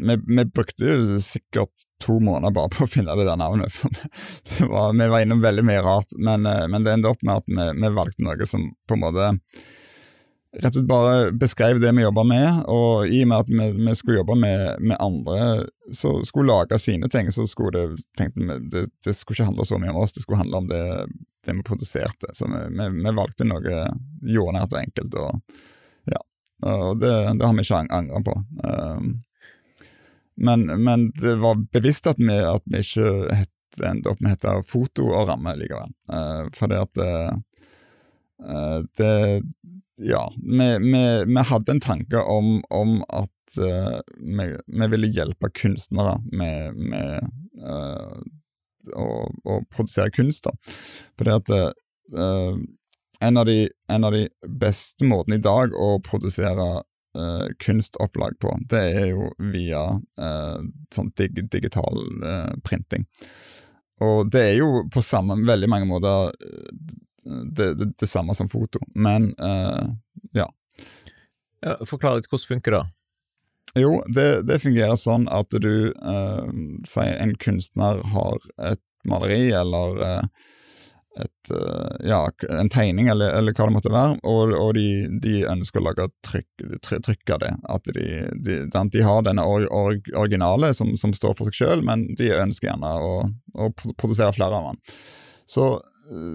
Speaker 1: vi, vi, brukte sikkert to måneder bare på å finne det der navnet. det var, vi var innom veldig mye rart, men, uh, men det endte opp med at vi, vi, valgte noe som på en måte rett og slett bare beskrev det vi jobba med, og i og med at vi, vi skulle jobbe med, med, andre som skulle lage sine ting, så skulle det, tenkte vi, det, det, skulle ikke handle så mye om oss, det skulle handle om det, det vi produserte. Så vi, vi valgte noe jordnært og enkelt. og og det, det har vi ikke angra på. Um, men, men, det var bevisst at vi, at vi ikke endte opp med å hete foto og ramme likevel. Uh, fordi at uh, det Ja, vi, vi, vi, hadde en tanke om, om at vi, vi, ville hjelpe kunstnere med, med å, å, produsere kunst. da. Fordi at uh, en av, de, en av de beste måtene i dag å produsere uh, kunstopplag på, det er jo via uh, sånn dig, digital uh, printing. Og det er jo på samme, veldig mange måter det, det, det samme som foto, men ja.
Speaker 2: ja. Forklar litt, hvordan funker det?
Speaker 1: Jo, det, det fungerer sånn at du, sier en kunstner har et maleri eller et, eh, ja, en tegning, eller, eller, hva det måtte være, og, og de, de, ønsker å lage trykk, trykk av det. At de, de, de har denne or, or, originale som, som, står for seg selv, men de ønsker gjerne å, å produsere flere av den. Så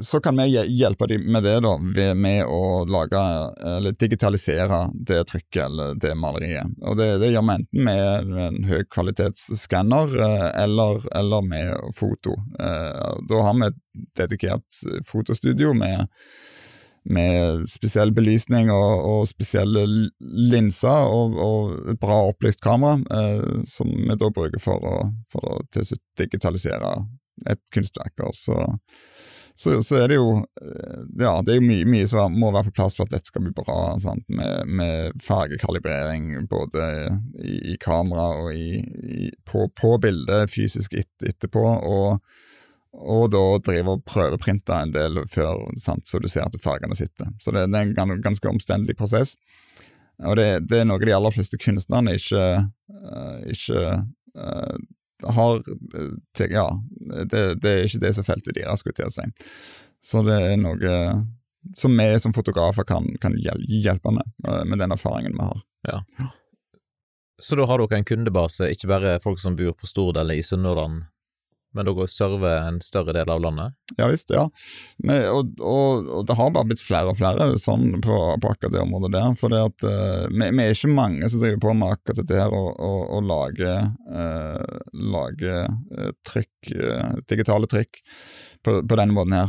Speaker 1: så kan vi hjelpe dem med det, da, med å lage eller digitalisere det trykket eller det maleriet. Og Det, det gjør vi enten med en høykvalitetsskanner eh, eller, eller med foto. Eh, da har vi et dedikert fotostudio med, med spesiell belysning og, og spesielle linser og, og, et bra opplyst kamera, eh, som vi da bruker for å, for å digitalisere et kunstverk. Og så så, så, er det jo eh, Ja, det er mye, mye som må være på plass for at dette skal bli bra. Sant? Med, med fargekalibrering både i, i kamera og i, i, på, på, bildet fysisk et, etterpå. Og, og da drive og prøveprinte en del før, sant? så du ser at fargene sitter. Så det, det er en ganske omstendelig prosess. Og det, det, er noe de aller fleste kunstnerne ikke, uh, ikke uh, har til, Ja, det, det, er ikke det som feltet deres, skulle til å si. Så det er noe som vi som fotografer kan, kan hjelpe med, eh, med den erfaringen vi har.
Speaker 2: Ja. Så da har dere en kundebase, ikke bare folk som bor på Stord eller i Sunnhordland, men dere server en større del av landet?
Speaker 1: Ja visst, ja. Men, og, og, og, det har bare blitt flere og flere sånn på, på akkurat det området der. For det at, uh, vi, vi, er ikke mange som driver på med akkurat dette her og, og, og lager, uh, lager uh, trykk, digitale trykk. På, på, denne måten her.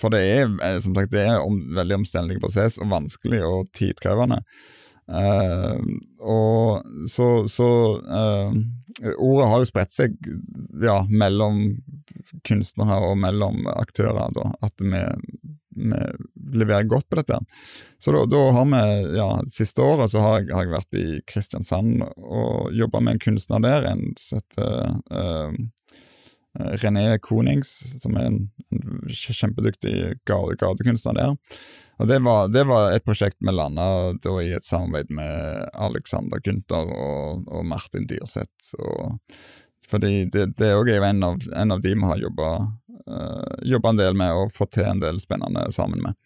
Speaker 1: for det er som sagt, det er en veldig omstendelig prosess og vanskelig og tidkrevende. Og så, så Ordet har jo spredt seg ja, mellom kunstnere og mellom aktører, da, at vi, vi leverer godt på dette. Så da, da har vi, ja, siste året så har jeg, har jeg vært i Kristiansand og jobba med en kunstner der, en som heter uh, René Konings, som er en, en kjempedyktig gatekunstner der. Og det var, det var, et prosjekt vi landa i et samarbeid med Alexander Gunther og, og Martin Dyrseth. fordi det, det er jo en av, en av de vi har jobba uh, en del med og fått til en del spennende sammen med.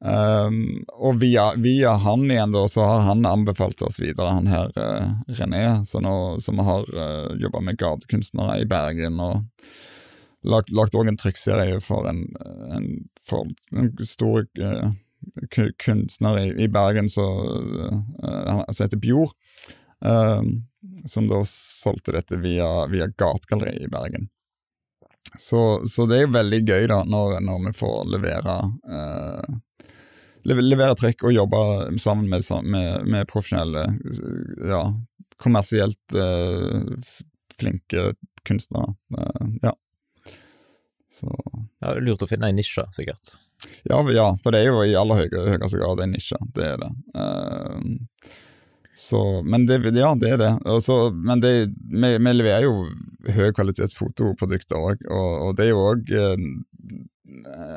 Speaker 1: Um, og via, via, han igjen da, så har han anbefalt oss videre, han her uh, René, som, som har uh, jobba med gatekunstnere i Bergen. og lagt, lagt også en trykkserie for en, en, for en stor uh, kunstner i, i Bergen som uh, heter Bjord. Uh, som da solgte dette via, via Gategalleriet i Bergen. Så, så, det er veldig gøy da, når, når vi får levere eh, levere trekk og jobbe sammen med, med, med profesjonelle, ja, kommersielt eh, flinke kunstnere. Eh, ja.
Speaker 2: Så ja, Det lurt å finne en nisje, sikkert.
Speaker 1: Ja, ja, for det er jo i aller høy, høyeste grad en nisje. Det er det. Uh, så, men det, ja, det er det. Også, men det, vi, vi, leverer jo høykvalitets fotoprodukter òg, og, og, det er jo òg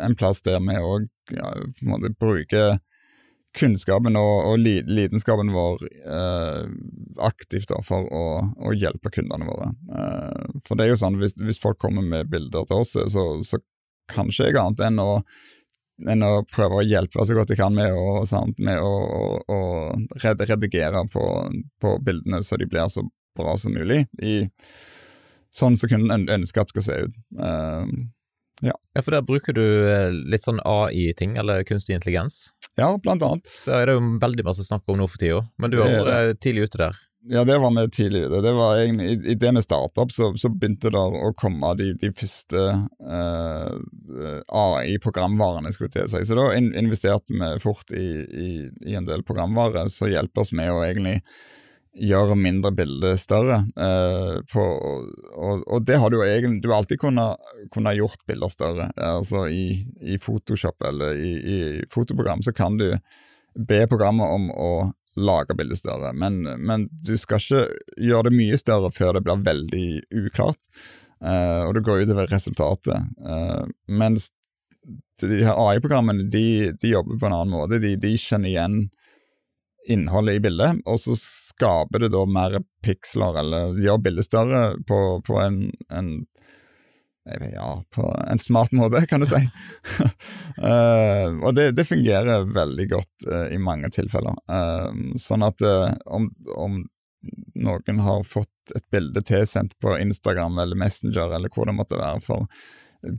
Speaker 1: en plass der vi òg ja, bruker kunnskapen og, og lidenskapen vår eh, aktivt da, for å, å, hjelpe kundene våre. Eh, for det er jo sånn, hvis, hvis, folk kommer med bilder til oss, så, så kan ikke jeg annet enn å, enn å prøve å hjelpe så godt jeg kan med å, sant, med å, å, redigere på, på, bildene så de blir så bra som mulig. I, sånn som kunden ønsker at det skal se ut. Eh,
Speaker 2: ja. ja, for der bruker du eh, litt sånn AI-ting, eller kunstig intelligens?
Speaker 1: Ja, blant annet.
Speaker 2: Det er det jo veldig masse snakk om nå for tida, men du var det, tidlig ute der.
Speaker 1: Ja, det var vi tidlig ute. Det var egentlig, I det med startup så, så, begynte det å komme de, de første eh, AI-programvarene, skulle jeg si. Så da investerte vi fort i, i, i en del programvare som hjelper oss med å egentlig gjøre mindre bilder større. Eh, på, og, og, det har du jo egentlig Du har alltid kunnet, kunnet gjort bilder større. Altså i, i Photoshop eller i, i, fotoprogram så kan du be programmet om å lage bildet større, men, men, du skal ikke gjøre det mye større før det blir veldig uklart, eh, og det går utover resultatet. Eh, mens de her AI-programmene de, de, jobber på en annen måte. De, de kjenner igjen innholdet i bildet, og så skaper det da mer piksler, eller gjør bildet større på, på en, en ja, på en smart måte, kan du si. uh, og det, det, fungerer veldig godt uh, i mange tilfeller. Uh, sånn at om, om, noen har fått et bilde tilsendt på Instagram eller Messenger eller hvor det måtte være, for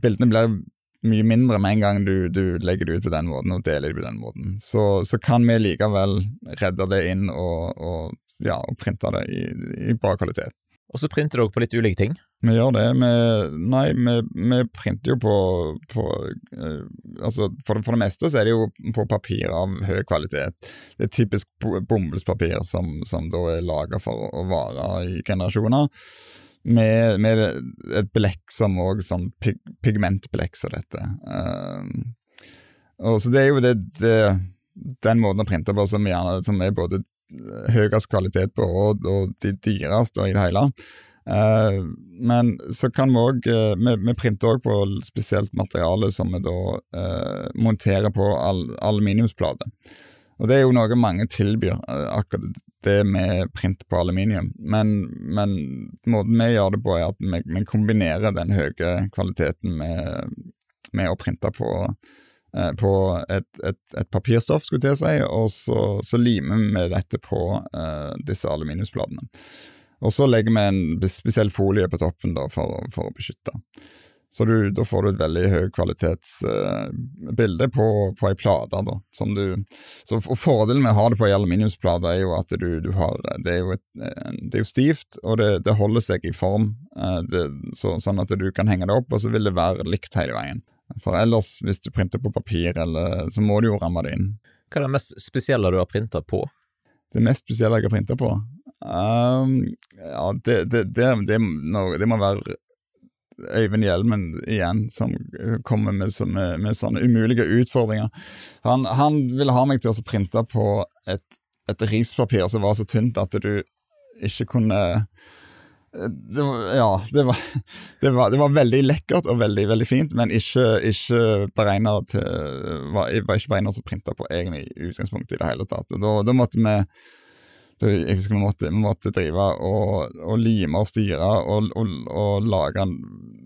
Speaker 1: bildene blir mye mindre med en gang du, du, legger det ut på den måten og deler det på den måten. Så, så kan vi likevel redde det inn og, og, ja, og printe det i, i, bra kvalitet.
Speaker 2: Og så printer dere på litt ulike ting?
Speaker 1: Vi gjør det. Vi, nei, vi, vi, printer jo på, på uh, Altså, for det, for det, meste så er det jo på papir av høy kvalitet. Det er typisk bomullspapir som, som da er laga for å vare i generasjoner med, med et blekk som òg sånn pig, pigmentblekk som dette. Uh, og så det er jo det, det, den måten å printe på som, gjerne, som er både høyest kvalitet på og, og de dyreste i det hele. Uh, men så kan vi òg uh, vi, vi, printer òg på spesielt materiale som vi da uh, monterer på al aluminiumsplate. Og det er jo noe mange tilbyr, uh, akkurat det med print på aluminium. Men, men måten vi gjør det på, er at vi, vi kombinerer den høye kvaliteten med, med å printe på, eh, på et, et, et, papirstoff, skulle jeg si, og så, så limer vi dette på eh, disse aluminiumsplatene. Og så legger vi en spesiell folie på toppen da, for, for å beskytte. Så du, da får du et veldig høykvalitetsbilde uh, på, på ei plate. da, som du, så Fordelen med å ha det på ei aluminiumsplate er jo at du, du har, det er jo, et, det er jo stivt, og det, det, holder seg i form, uh, det, så, sånn at du kan henge det opp, og så vil det være likt hele veien. For ellers, hvis du printer på papir, eller, så må du jo ramme det inn.
Speaker 2: Hva er det mest spesielle du har printa på?
Speaker 1: Det mest spesielle jeg har printa på? Um, ja, det, det, det, det, må være Øyvind Hjelmen igjen, som kommer med, med, med sånne umulige utfordringer. Han, han, ville ha meg til å printe på et, et rispapir som var så tynt at du ikke kunne det var, ja, det var, det, var, det var, veldig lekkert og veldig veldig fint, men ikke, ikke beregna til var, var ikke beregna som printa på egentlig i utgangspunktet i det hele tatt. Da, da måtte vi da, jeg husker vi måtte, vi måtte drive og, og, lime og styre og, og, og lage en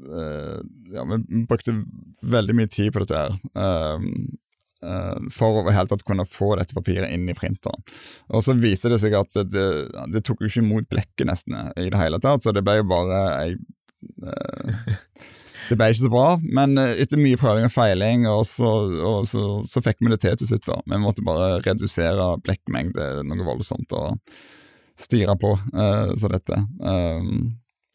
Speaker 1: uh, Ja, vi brukte veldig mye tid på dette her. Uh, for å helt tatt kunne få dette papiret inn i printeren. Og så viser det seg at det, det tok jo ikke imot blekket nesten i det hele tatt, så det ble jo bare ei uh, Det ble ikke så bra, men uh, etter mye prøving og feiling, og så, og så, så fikk vi det til til slutt. da. Vi måtte bare redusere blekkmengde noe voldsomt og styre på, så dette um,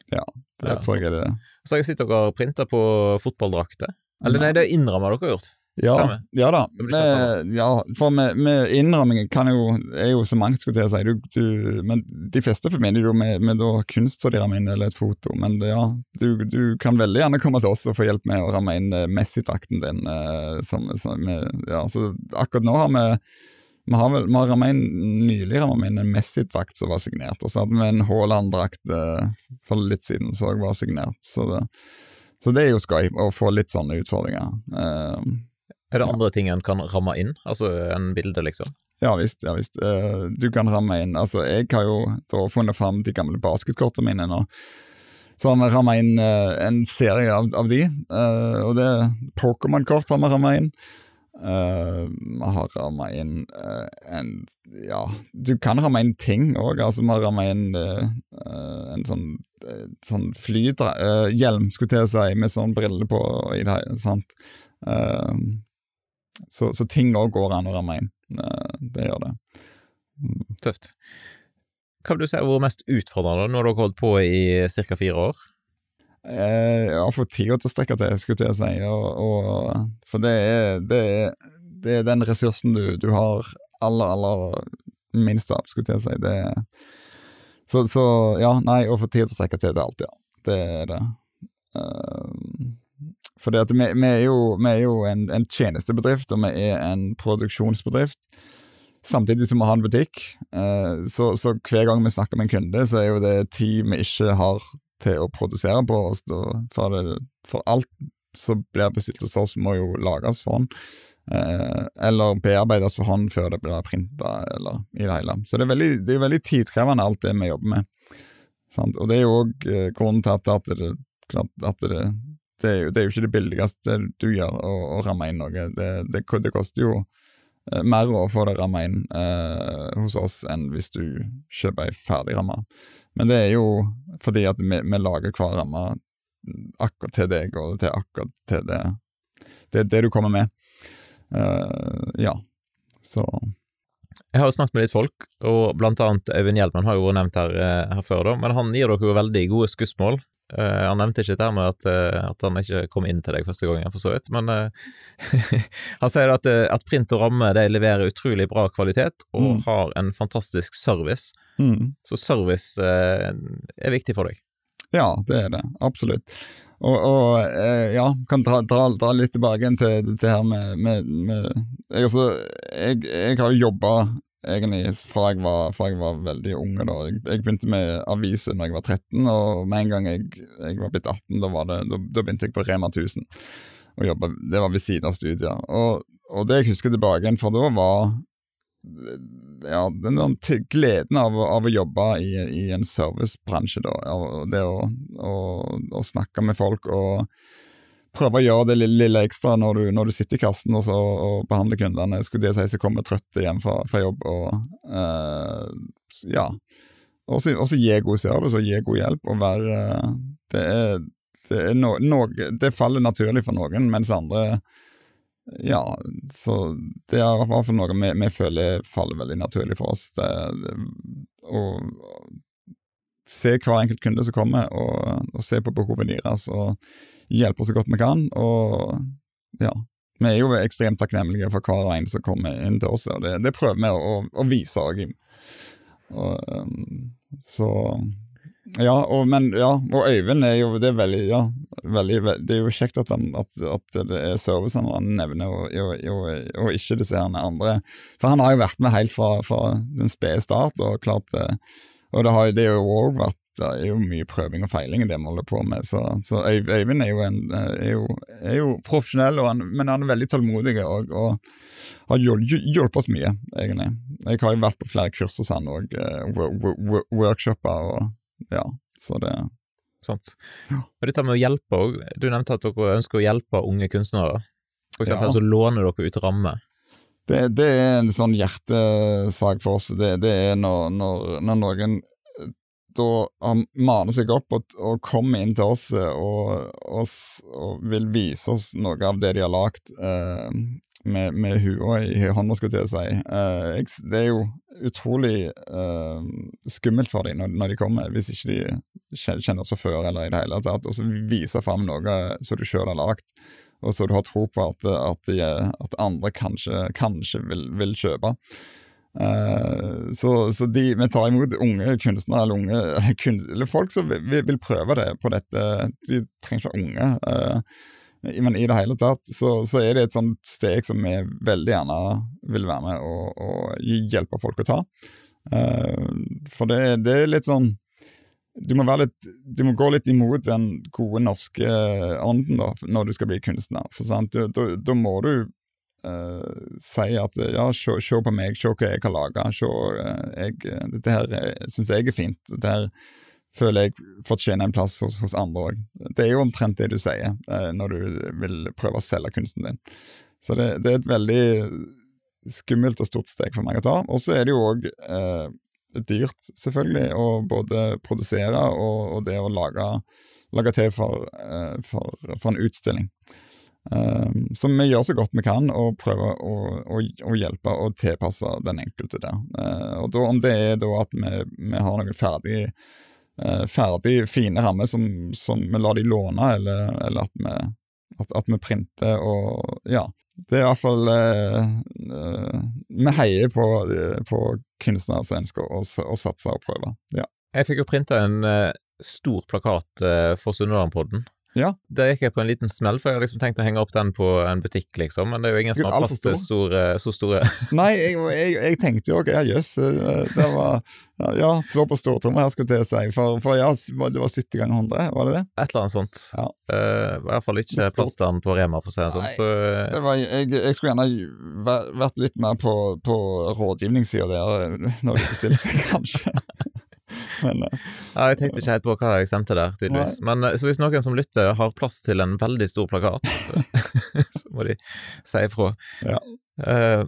Speaker 1: Ja, det ja, tror jeg er det.
Speaker 2: Så har jeg sett dere printa på fotballdrakter. Eller nei, det innramma dere har gjort.
Speaker 1: Ja, ja da. Med, ja, for med, med innrammingen kan jo, er jo så mangt, skulle jeg si. Du, du, men de fleste forbinder jo med, med kunst som de rammer inn, eller et foto. Men ja, du, du, kan veldig gjerne komme til oss og få hjelp med å ramme inn eh, Messi-drakten din. Eh, som, som ja, så akkurat nå har vi vi har, vel, vi har rammet inn, nylig rammet inn en Messi-drakt som var signert, og så hadde vi en Haaland-drakt eh, for litt siden som var signert. Så det, så det, er jo skøy å få litt sånne utfordringer. Uh,
Speaker 2: er det andre ting en kan ramme inn, altså en bilde, liksom?
Speaker 1: Ja visst, ja visst. Uh, du kan ramme inn Altså, jeg har jo da funnet fram de gamle basketkortene mine nå. Så har vi ramma inn uh, en serie av, av de, uh, og det er Pokémon-kort har vi ramma inn. Vi har ramma inn en Ja, du kan ramme inn ting òg. Altså, vi har ramma inn en sånn, sånn flyhjelm, skulle jeg til å si, med sånn brille på i det sant. Uh, så, så ting òg går an å ramme inn. Det gjør det.
Speaker 2: Mm. Tøft. Hva vil du si har vært mest utfordrende når dere har holdt på i ca. fire år?
Speaker 1: Eh, ja, få tida til å strekke til, skulle jeg si. Og, og, for det er, det, er, det er, den ressursen du, du, har aller, aller minst av, skulle jeg si. Det, så, så, ja, nei, å få tid til å strekke til, det er alt, ja. Det er det. Uh, for vi, vi, er jo, vi er jo en, en, tjenestebedrift, og vi er en produksjonsbedrift. Samtidig som vi har en butikk. Eh, så, så, hver gang vi snakker med en kunde, så er jo det tid vi ikke har til å produsere på oss. For, det, for alt som blir bestilt hos oss, må jo lages for hånd. Eh, eller bearbeides for hånd før det blir printa, eller i det hele. Så det er veldig, det er veldig tidkrevende, alt det vi jobber med. Og det er jo òg eh, grunnen til at, at, det, at det det er, jo, det er jo ikke det billigste du gjør, å, å ramme inn noe. Det, det, det, koster jo eh, mer å få det ramma inn eh, hos oss enn hvis du kjøper ei ferdig ramme. Men det er jo fordi at vi, vi lager hver ramme akkurat til deg, og til akkurat til det, det, det du kommer med. Eh, ja, så
Speaker 2: jeg har jo snakket med litt folk, og blant annet Øyvind Hjelmen har jo vært nevnt her, eh, her før, da, men han gir dere jo veldig gode skussmål. Uh, han nevnte ikke det med at, uh, at, han ikke kom inn til deg første gangen, for så vidt, men uh, han sier at, at, print og ramme de leverer utrolig bra kvalitet og mm. har en fantastisk service. Mm. Så service er viktig for deg?
Speaker 1: Ja, det er det. Absolutt. Og, og ja, kan dra, dra, dra, litt tilbake til det her med, med, med jeg, altså, jeg, jeg har jobba egentlig fra jeg var, fra jeg var veldig unge. Da. Jeg, jeg, begynte med aviser når jeg var 13, og med en gang jeg, jeg var blitt 18, da, var det, da, da, begynte jeg på Rema 1000. Og jobbet, det var ved siden av studier. Og, og det jeg husker tilbake igjen fra da, var ja, den gleden av, av, å jobbe i, i en servicebransje. da, Det å, å, å snakke med folk og prøve å gjøre det lille, lille ekstra når du, når du, sitter i kassen og, så, og behandler kundene. Skulle det si som kommer trøtte hjem fra, fra jobb. og uh, ja, Og så gi god service og gi god hjelp. og være, Det er, det, er no, no, det faller naturlig for noen, mens andre ja, så det er i hvert fall noe vi, vi, føler faller veldig naturlig for oss. Det, det, å se hver enkelt kunde som kommer, og, og se på behovet deres. og hjelper så godt vi kan. Og ja, vi er jo ekstremt takknemlige for hver og en som kommer inn til oss, og det, det prøver vi å, å vise òg. Um, så ja, og, men, ja, og Øyvind er jo det er veldig, ja, veldig, Det er jo kjekt at, han, at, at det er servicen han nevner, og, og, og, ikke disse andre. For han har jo vært med helt fra, fra den spede start, og klart Og det har jo òg vært det er jo mye prøving og feiling i det vi holder på med. Så, så Øyvind er jo, en, er jo, er jo profesjonell, han, men han er veldig tålmodig og, og har hjul- hjul- hjulpet oss mye, egentlig. Jeg har jo vært på flere kurs hos han og uh, workshoper og ja, så det
Speaker 2: Sant. Og dette med å hjelpe òg, du nevnte at dere ønsker å hjelpe unge kunstnere. For eksempel
Speaker 1: Ja.
Speaker 2: så låner dere ut rammer.
Speaker 1: Det, det er en sånn hjertesak for oss. Det, det er når, når, når noen eh, da har- maner seg opp og, og kommer inn til oss eh, og, og, og vil vise oss noe av det de har lagd eh, med, med hua i hånda, skulle jeg si. Eh, det er jo utrolig eh, skummelt for dem når, når de kommer, hvis ikke de kjen- kjenner seg før eller i det hele tatt. Og så viser fram noe som du sjøl har lagd og så du har tro på at, at, de, at andre kanskje, kanskje vil, vil kjøpe. Eh, så, så de, vi tar imot unge kunstnere, eller, unge, eller, kun, eller folk som vil, vil- prøve det på dette. De trenger ikke være unge. Uh, men i det hele tatt så, så er det et sånt steg som vi veldig gjerne vil være med og, og hjelpe folk å ta. Uh, for det, det er litt sånn du må, litt, du må gå litt imot den gode norske ånden da, når du skal bli kunstner. For sant? Da må du eh, si at ja, se, se på meg, se hva jeg har laga. dette her syns jeg er fint. Dette her føler jeg fortjener en plass hos, hos andre òg. Det er jo omtrent det du sier uh, når du vil prøve å selge kunsten din. Så det, det er et veldig skummelt og stort steg for meg å ta. Og så er det jo òg uh, dyrt, selvfølgelig, å både produsere og, og det å lage, lage til for, eh, for, for en utstilling. Um, så vi gjør så godt vi kan og prøver å, å, å hjelpe og tilpasse den enkelte der. Eh, og da, Om det er da at vi, vi har noen ferdig, eh, ferdig fine rammer som, som vi lar de låne, eller, eller at, vi, at, at vi printer og Ja. Det er iallfall uh, uh, Vi heier på, eh, på kunstnere som ønsker å, å satse og prøve. Ja.
Speaker 2: Jeg fikk jo printa en eh, stor plakat eh, for Sunnhordlandpodden.
Speaker 1: Ja.
Speaker 2: Der gikk jeg på en liten smell, for jeg hadde liksom tenkt å henge opp den på en butikk, liksom, men det er jo ingen som har plass til store, så store
Speaker 1: Nei, jeg, jeg, jeg tenkte jo ja, jøss. eh, Det var Ja, slå på stortromma her, skulle jeg si. For, for ja, det var 70 ganger 100, var det det?
Speaker 2: Et eller annet sånt.
Speaker 1: Ja.
Speaker 2: Uh, I hvert fall ikke plass til den på Rema, for å si det sånn. Så eh,
Speaker 1: det var, jeg, jeg skulle gjerne vært litt mer på, på rådgivningssida der, når du bestilte, kanskje. Men eh,
Speaker 2: ja, jeg tenkte ikke helt på hva jeg sendte der, tydeligvis. Men eh, så hvis noen som lytter har plass til en veldig stor plakat, så må de si ifra.
Speaker 1: Ja.
Speaker 2: Eh,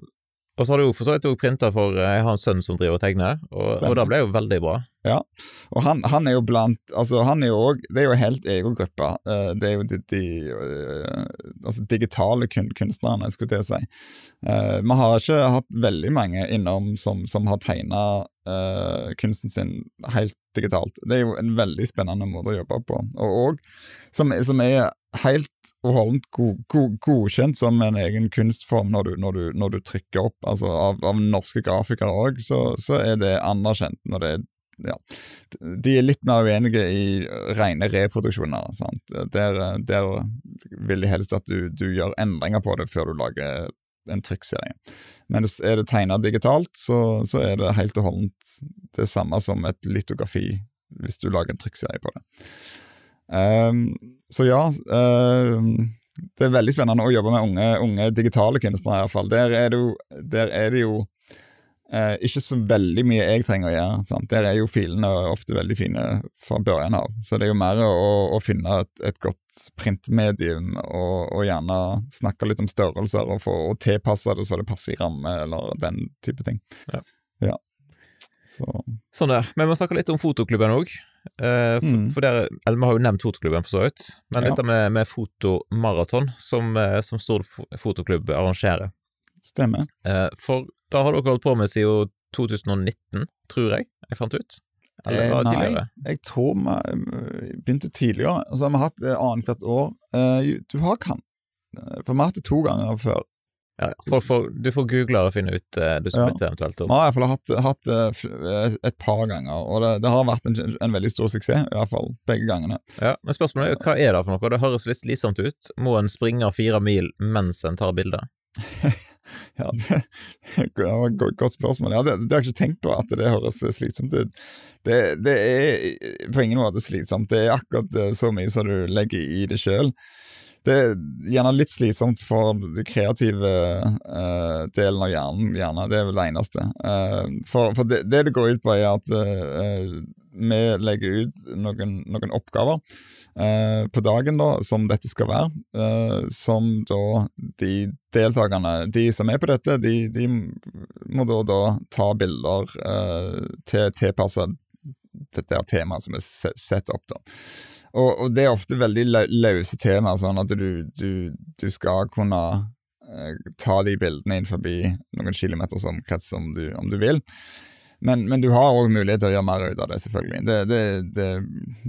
Speaker 2: og så har du jo for så vidt òg printa for eh, Jeg har en sønn som driver og tegner, og, og det ble jo veldig bra.
Speaker 1: Ja, Og han, han er jo blant Altså, han er jo òg Det er jo helt egen gruppe. Eh, Det er jo de, de eh, altså digitale kun, kunstnerne, skulle jeg til å si. Vi har ikke hatt veldig mange innom som, som har tegna kunsten sin helt digitalt. Det er jo en veldig spennende måte å jobbe på, og òg som, som er helt og holdent god, god, godkjent som en egen kunstform når du, når du, når du trykker opp, altså av, av norske grafikere òg, så, så er det anerkjent når det er ja, de er litt mer uenige i rene reproduksjoner. Sant? Der, der vil de helst at du, du gjør endringer på det før du lager en trykkserie. Men er det tegna digitalt, så, så er det helt og holdent det samme som et litografi hvis du lager en trykkserie på det. Ehm, så ja, ehm, det er veldig spennende å jobbe med unge, unge digitale kunstnere, i hvert fall. Der er det jo, er det jo eh, ikke så veldig mye jeg trenger å gjøre. Sant? Der er jo filene ofte veldig fine fra børjen av. Så det er jo mer å, å finne et, et godt printmedium og, og gjerne snakke litt om størrelser og, få, og tilpasse det så det passer i ramme, eller den type ting.
Speaker 2: Ja.
Speaker 1: ja. Så
Speaker 2: Sånn der. Men vi må snakke litt om fotoklubben òg. Eh, for,
Speaker 1: Mm.
Speaker 2: for dere, eller Vi har jo nevnt fotoklubben, for så vidt. Men
Speaker 1: Ja.
Speaker 2: dette med, med fotomaraton, som, eh, som Stor fotoklubb arrangerer.
Speaker 1: stemmer.
Speaker 2: Uh, for da har dere holdt på med siden 2019, tror jeg jeg fant ut. Eller var det
Speaker 1: nei.
Speaker 2: tidligere?
Speaker 1: Jeg tror vi begynte tidligere, og så har vi hatt eh, annethvert år. Uh, du har kan. For vi har hatt det to ganger før.
Speaker 2: Ja, for, for, du får google og finne ut uh, du som
Speaker 1: Ja.
Speaker 2: eventuelt om.
Speaker 1: har jeg har hatt, hatt eh, et par ganger, og det, det har vært en, en veldig stor suksess, i hvert fall begge gangene.
Speaker 2: Ja, men spørsmålet er hva er det for noe? Det høres litt slitsomt ut. Må en springe fire mil mens en tar bilde?
Speaker 1: Ja, det, det var et godt spørsmål. Ja, det, det, har jeg ikke tenkt på, at det høres slitsomt ut. Det, det er på ingen måte slitsomt. Det er akkurat så mye som du legger i det sjøl. Det er gjerne litt slitsomt for den kreative uh, delen av hjernen, gjerne. Det er vel det eneste. Uh, for, for det, det, det går ut på, er at uh, vi legger ut noen, noen oppgaver på dagen da, som dette skal være. som da de deltakerne, de som er på dette, de, de må da, da ta bilder til tilpassa dette temaet som er sett opp. da. Og, og, det er ofte veldig løse temaer, sånn at du, du, du skal kunne eh, ta de bildene innenfor noen kilometers omkrets om du, om du vil. Men, men, du har òg mulighet til å gjøre mer ut av det, selvfølgelig. Det, det, det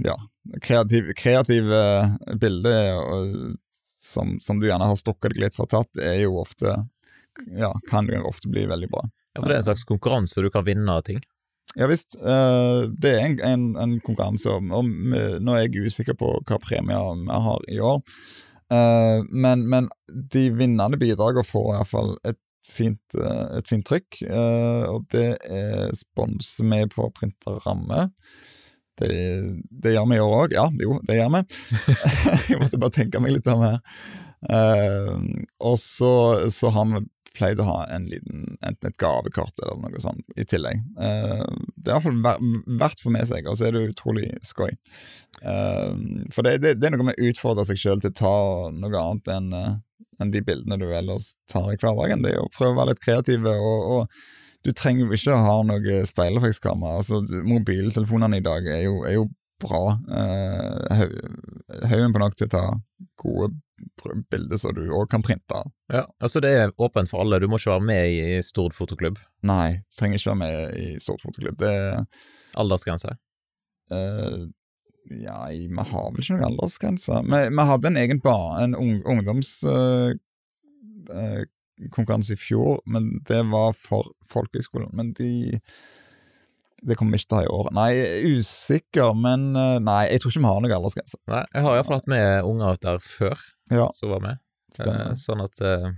Speaker 1: ja, kreative, kreative bilder som, som, du gjerne har stukket deg litt for tatt, er jo ofte ja, kan jo ofte bli veldig bra.
Speaker 2: Ja, For det er en slags konkurranse du kan vinne ting?
Speaker 1: Ja visst. Uh, det er en, en, en konkurranse, og, og nå er jeg usikker på hva premier vi har i år. Uh, men, men, de vinnende bidragene får iallfall et fint, uh, et fint trykk. og det er spons med på printerramme. Det, det gjør vi i år òg. Ja, jo, det gjør vi. jeg måtte bare tenke meg litt om her. og så, så har vi pleide å ha en liten, enten et gavekort eller noe sånt i tillegg. Uh, det er iallfall verdt for med seg, og så er det utrolig skøy. Uh, for det, det, det, er noe med å utfordre seg sjøl til å ta noe annet enn uh, enn de bildene du ellers tar i hverdagen. Det er å prøve å være litt kreative. og, og du trenger jo ikke å ha noe speilreflekskamera. Altså, mobiltelefonene i dag er jo, er jo bra. Haugen på nok til å ta gode bilder som du òg kan printe.
Speaker 2: Ja, altså Det er åpent for alle, du må ikke være med i Stord fotoklubb?
Speaker 1: Nei, trenger ikke være med i Stord fotoklubb. Det
Speaker 2: Aldersgrense?
Speaker 1: Uh, ja, vi har vel ikke noen aldersgrense. Vi, vi, hadde en egen ba, en ung, ungdomskonkurranse uh, uh, i fjor, men det var for folkehøgskolen. Men de det kommer vi ikke til å ha i år. Nei, usikker, men nei, jeg tror ikke vi har noen aldersgrense.
Speaker 2: Nei, Jeg har iallfall hatt med unger der før
Speaker 1: ja.
Speaker 2: som var med. Stemmer. sånn at uh,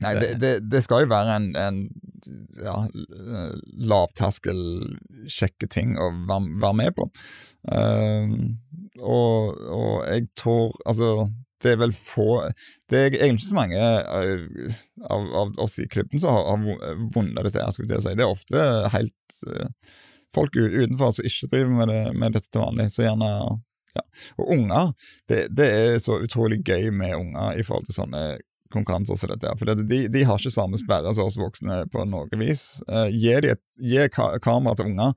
Speaker 1: Nei, det, det, det, skal jo være en, en ja, lavterskel, kjekke ting å være, være med på. Uh, og, og, jeg tror Altså, det er vel få Det er egentlig ikke så mange uh, av, av, oss i klubben som har, har vunnet dette. Jeg skulle si. Det er ofte helt uh, folk utenfor som ikke driver med, det, med dette til vanlig, så gjerne ja. Og unger, det, det, er så utrolig gøy med unger i forhold til sånne konkurranser som dette. For de, de, har ikke samme sperre som oss voksne på noe vis. Gi kamera til unger,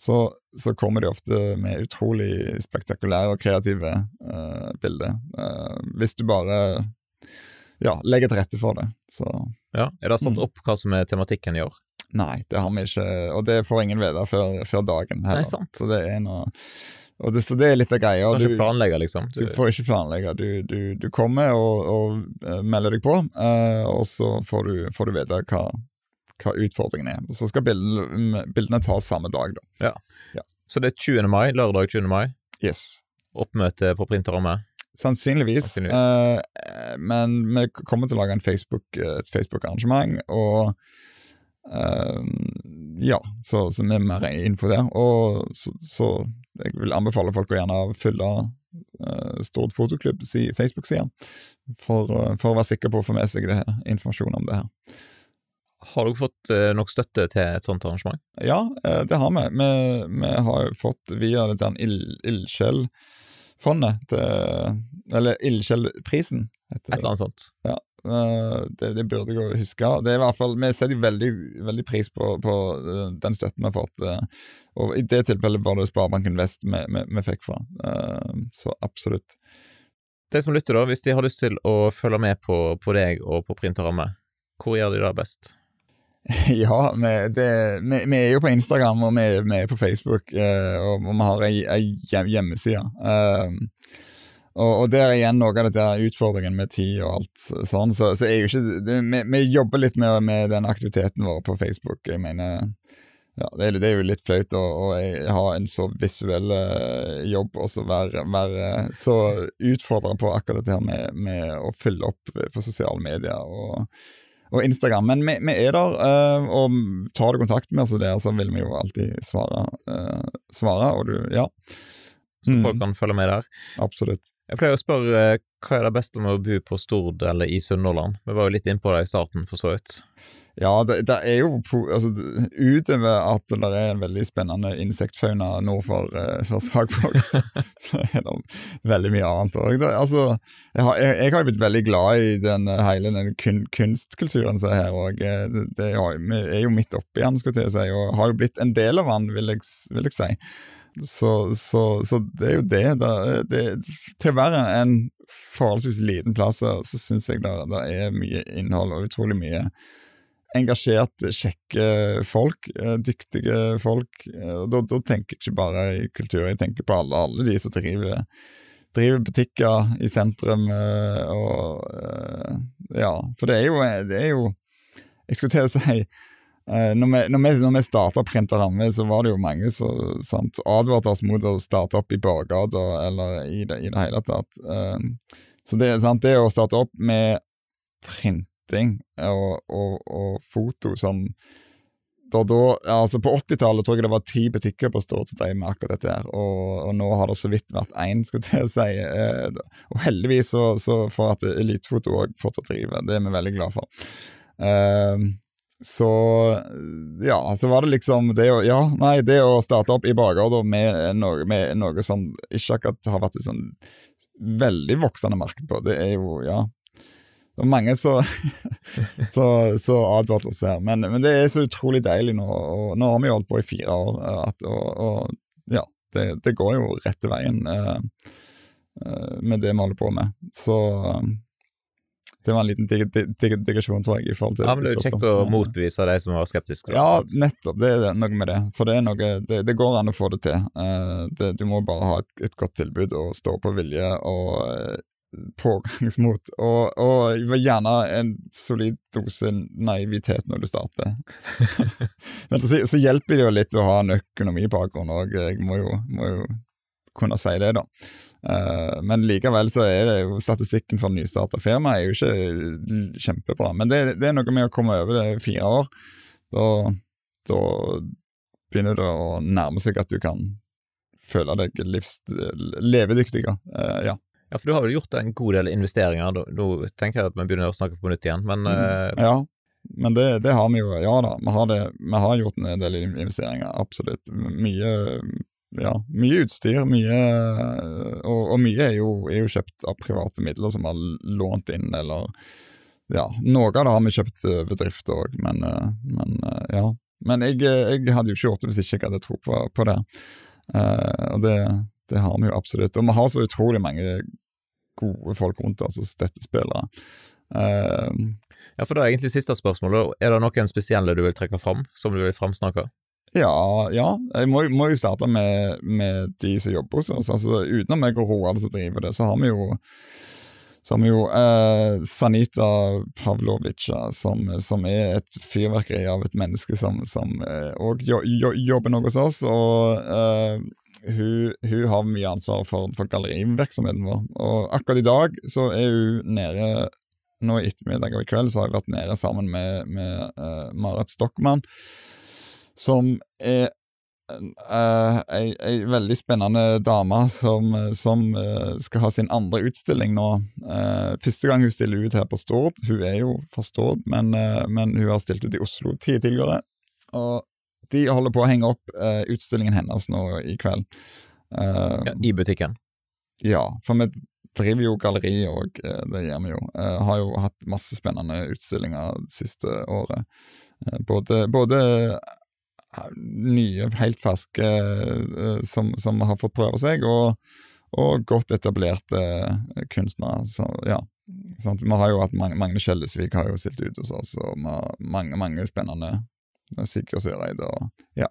Speaker 1: så, så, kommer de ofte med utrolig spektakulære og kreative uh, bilder. Uh, hvis du bare ja, legger til rette for det. Så,
Speaker 2: ja, Er det satt mm. opp hva som er tematikken i år?
Speaker 1: Nei, det har vi ikke, og det får ingen vite før, før dagen heller.
Speaker 2: Nei, sant.
Speaker 1: Så det er noe det, så det er litt av greia.
Speaker 2: Du liksom?
Speaker 1: Du, du får ikke planlegge. Du, du, du kommer og, og, uh, melder deg på, uh, og så får du, får du vite hva, hva, utfordringen er. Så skal bildene, bildene tas samme dag, da.
Speaker 2: Ja. ja. Så det er 20. mai, lørdag 20. mai?
Speaker 1: Yes.
Speaker 2: Oppmøte på printerrommet?
Speaker 1: Sannsynligvis. Sannsynligvis. Uh, men vi kommer til å lage Facebook, et Facebook-arrangement, og ja, så, så vi er mer info der. Og så, så jeg vil anbefale folk å gjerne fylle uh, Stord Fotoklubb si Facebook-side, for, uh, for, å være sikker på å få med seg det, informasjon om det her.
Speaker 2: Har dere fått uh, nok støtte til et sånt arrangement?
Speaker 1: Ja, uh, det har vi. vi. Vi, har fått via dette Ildsjelfondet, eller Ildsjelprisen.
Speaker 2: Et eller annet sånt.
Speaker 1: Ja, Eh, det, det, burde jeg huske. Det er i hvert fall, Vi setter veldig, veldig pris på, på, eh, den støtten vi har fått. Eh, og I det tilfellet var det Sparebanken Vest vi, vi, vi fikk fra. Så absolutt.
Speaker 2: De som lytter, da, hvis de har lyst til å følge med på, på deg og på printerrammet, hvor gjør de det best?
Speaker 1: Ja, vi, det, vi, vi, er jo på Instagram og vi, vi er på Facebook, og, og vi har ei, ei hjemmeside. Og, og der er igjen noe av dette utfordringen med tid og alt sånn. Så, så er jo ikke det, vi, vi, jobber litt med, med, den aktiviteten vår på Facebook. Jeg mener ja, det, er, det er jo litt flaut å, ha en så visuell uh, jobb og så være, være så utfordra på akkurat dette her med, med, å fylle opp på sosiale medier. og og Instagram. Men vi, vi er der, uh, og tar du kontakt med oss der, så vil vi jo alltid svare. Uh, svare og du, ja.
Speaker 2: Så mm. folk kan følge med der?
Speaker 1: Absolutt.
Speaker 2: Jeg pleier å spørre hva er det beste med å bo på Stord eller i Sunnhordland? Vi var jo litt innpå det i starten, for så vidt.
Speaker 1: Ja, det, det, er jo altså, Utover at det er en veldig spennende insektfauna nord for, uh, for Sagvåg, så er det veldig mye annet òg. Altså, jeg, har, jeg, jeg har blitt veldig glad i den, hele den kun, kunstkulturen som er her òg. Vi er jo midt oppi den, skulle jeg si, og har jo blitt en del av den, vil jeg, vil jeg si. Så, så, så, det er jo det. det, det til å være en forholdsvis liten plass, så syns jeg det, det er mye innhold og utrolig mye engasjerte, kjekke folk, eh, dyktige folk. Eh, da, da, tenker jeg ikke bare i kultur, jeg tenker på alle, alle de som driver, driver butikker i sentrum. Eh, og Ja, for det er jo, det er jo Jeg skulle til å si når vi, når vi, vi starta Print og ramme, så var det jo mange som advarte oss mot å starte opp i Borggata eller i det, i det hele tatt. Så det, sant, det å starte opp med print netting og, og, og foto som da, da, altså På 80-tallet tror jeg det var ti butikker på Stord som drev med akkurat dette. her, og, og, nå har det så vidt vært én, skulle jeg si. Eh, og heldigvis så, så for at Elitefoto òg fortsatt driver. Det er vi veldig glad for. Eh, så ja, så var det liksom det å Ja, nei, det å starte opp i bakgården med, noe, med noe som ikke akkurat har vært et sånn veldig voksende marked på, det er jo Ja, det var mange som advarte oss her. Men, men, det er så utrolig deilig nå. og Nå har vi holdt på i fire år, at, og, og, ja, det, det, går jo rette veien uh, uh, med det vi holder på med. Så uh, det var en liten dig dig digresjon, tror jeg. i forhold til...
Speaker 2: Ja, men Det er jo kjekt å motbevise de som var skeptiske.
Speaker 1: Ja, nettopp. Det er noe med det. For det noe, det, det går an å få det til. Det, du må bare ha et, et, godt tilbud og stå på vilje og pågangsmot, og, og gjerne en solid dose naivitet når du starter. Men så, så, hjelper det jo litt å ha en økonomibakgrunn òg, jeg må jo, må jo, kunne si det, da. Uh, men likevel så er det jo statistikken for nystarta firma er jo ikke kjempebra. Men det, det, er noe med å komme over det fire år. Da, da begynner det å nærme seg at du kan føle deg livs, levedyktig. Uh, ja.
Speaker 2: Ja, for du har vel gjort en god del investeringer. Nå tenker jeg at vi begynner å snakke på nytt igjen, men mm.
Speaker 1: uh... Ja, men det, det, har vi jo. Ja da, vi har, det, vi har gjort en del investeringer, absolutt. Mye ja, mye utstyr, mye Og, og mye er jo, er jo, kjøpt av private midler som har lånt inn, eller Ja, noe av det har vi kjøpt bedrifter òg, men, eh, men, eh, ja. Men jeg, jeg, hadde jo ikke gjort det hvis ikke jeg hadde tro på, på det. Uh, og det, det har vi jo absolutt. Og vi har så utrolig mange gode folk rundt oss, og støttespillere. Uh,
Speaker 2: ja, for da er egentlig siste spørsmålet. Er det noen spesielle du vil trekke fram, som du vil framsnakke?
Speaker 1: Ja, ja. Jeg må, må jo starte med, med, de som jobber hos oss. Altså, utenom meg og Roald som driver det, så har vi jo så har vi jo eh, Sanita Pavlovica, som, som, er et fyrverkeri av et menneske som òg eh, jo, jo, jobber noe hos oss. Og eh, hun, hun, har mye ansvar for, for gallerivirksomheten vår. Og akkurat i dag så er hun nede Nå i ettermiddag og i kveld så har jeg vært nede sammen med, med uh, Marit Stockmann, som er uh, ei, ei, veldig spennende dame som, som uh, skal ha sin andre utstilling nå. Uh, første gang hun stiller ut her på Stord. Hun er jo fra Stord, men, men hun har stilt ut i Oslo tidligere. Og de holder på å henge opp uh, utstillingen hennes nå i kveld.
Speaker 2: Uh, ja, I butikken?
Speaker 1: Ja, for vi driver jo galleri òg, uh, det gjør vi jo. har jo hatt masse spennende utstillinger det siste året. både, både nye, helt ferske som, som, har fått prøve seg, og, og godt etablerte kunstnere. Så, ja. Vi har jo hatt Magne Skjellesvik har jo stilt ut hos oss, og mange, mange spennende Sigurd Søreide og ja.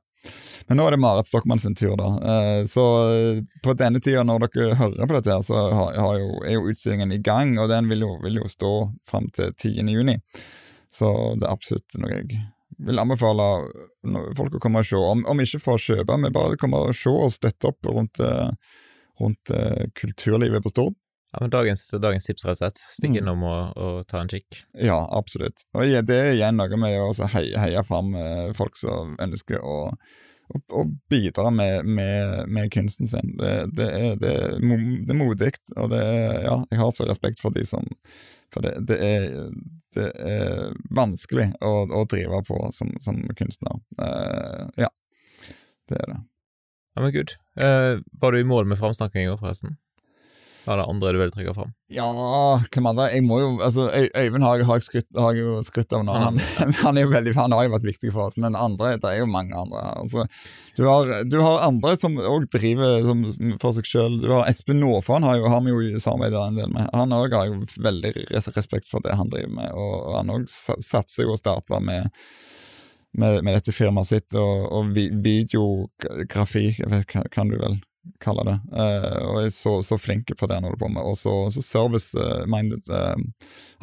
Speaker 1: Men nå er det Marit Stokmann sin tur, da. Eh, så eh, på denne tida, når dere hører på dette, her, så jo, er jo utstillingen i gang, og den vil jo, vil jo stå fram til 10. juni. Så det er absolutt noe jeg vil anbefale folk å komme og se. Om, om ikke for å kjøpe, men bare komme og se og støtte opp rundt, eh, rundt kulturlivet på Stord.
Speaker 2: Ja, men dagens, dagens tips, rett og slett. Stikk
Speaker 1: Mm.
Speaker 2: innom og, og ta en kikk.
Speaker 1: Ja, absolutt. Og det er igjen noe med å heie, heie fram eh, folk som ønsker å, å, å bidra med, med, med kunsten sin. Det, det, er, det, er, det er modig, og det er, ja, jeg har så respekt for de som For det, det, er, det er vanskelig å, å drive på som, som kunstner. Uh, ja, det er det.
Speaker 2: Ja, men good. Uh, var du i mål med framsnakkinga, forresten? Var det andre du vil trekke fram?
Speaker 1: Ja, hvem andre? Jeg må jo, altså, Øyvind har, har, har jeg jo skrytt av nå. Han, han, er jo veldig, han har jo vært viktig for oss, men andre, det er jo mange andre. Altså, du, har, du har andre som òg driver som, for seg sjøl. Espen Nårfan har, jo, har vi jo samarbeidet en del med. Han òg har jo veldig respekt for det han driver med, og han òg satser jo og starter med med, med dette firmaet sitt, og, og videografi, hva kan du vel kalle det, Uh, og er så, så flinke på det han holder på med, og så, så service-minded. Uh,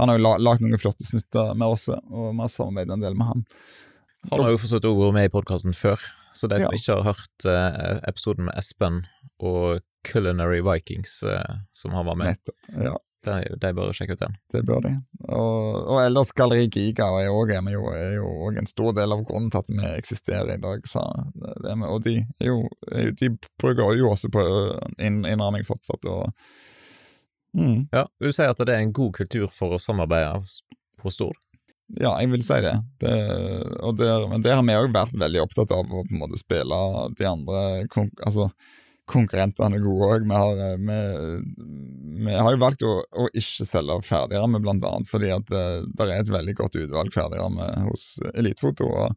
Speaker 1: han har jo la, lagd noen flotte snutter med oss, og vi har samarbeidet en del med han.
Speaker 2: Han har jo for så vidt vært med i podkasten før, så de som
Speaker 1: Ja.
Speaker 2: ikke har hørt uh, episoden med Espen og Culinary Vikings, eh, som han var med,
Speaker 1: Nettopp. Ja,
Speaker 2: de, de bør sjekke ut den.
Speaker 1: det bør de. Og, og ellers Galleri Giga er jo, er jo, er jo også en stor del av grunnen til at vi eksisterer i dag. Så det, det med, og de, jo, de bruker jo også på inn, innramming fortsatt. og mm.
Speaker 2: Ja, vil du si at det er en god kultur for å samarbeide på Stord?
Speaker 1: Ja, jeg vil si det. det og der, men det har vi òg vært veldig opptatt av å på en måte spille de andre konk altså, konkurrentene gode òg. Vi, har, eh, vi, vi har jo valgt å, å ikke selge ferdigramme, annet fordi at det, det er et veldig godt utvalg ferdigramme hos Elitefoto. og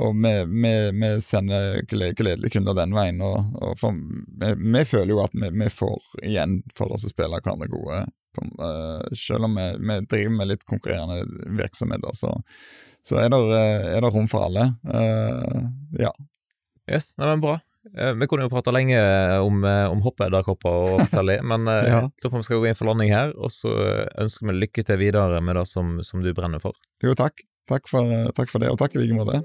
Speaker 1: og vi, vi, vi sender gled- gledelige kunder den veien, og, og for, vi, vi føler jo at vi, får igjen for oss å spille hverandre gode. På, uh, selv om vi, driver med litt konkurrerende virksomheter, så, så er, det, er det rom for alle. Uh, ja.
Speaker 2: Yes, det var bra. Eh, Vi kunne jo prata lenge om, eh, om hoppedderkopper og forskjellig, men eh,
Speaker 1: Ja.
Speaker 2: da vi skal gå inn for landing her, og så ønsker vi lykke til videre med det som, som du brenner for.
Speaker 1: Jo, takk. Takk for, takk for det, og takk i like måte.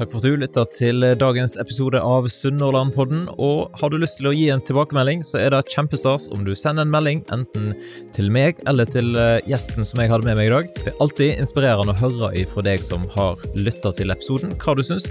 Speaker 2: Takk for at du lytta til dagens episode av Sunnhordlandpodden. Og har du lyst til å gi en tilbakemelding, så er det kjempestas om du sender en melding enten til meg eller til eh, gjesten som jeg hadde med meg i dag. Det er alltid inspirerende å høre ifra deg som har lytta til episoden, hva du syns.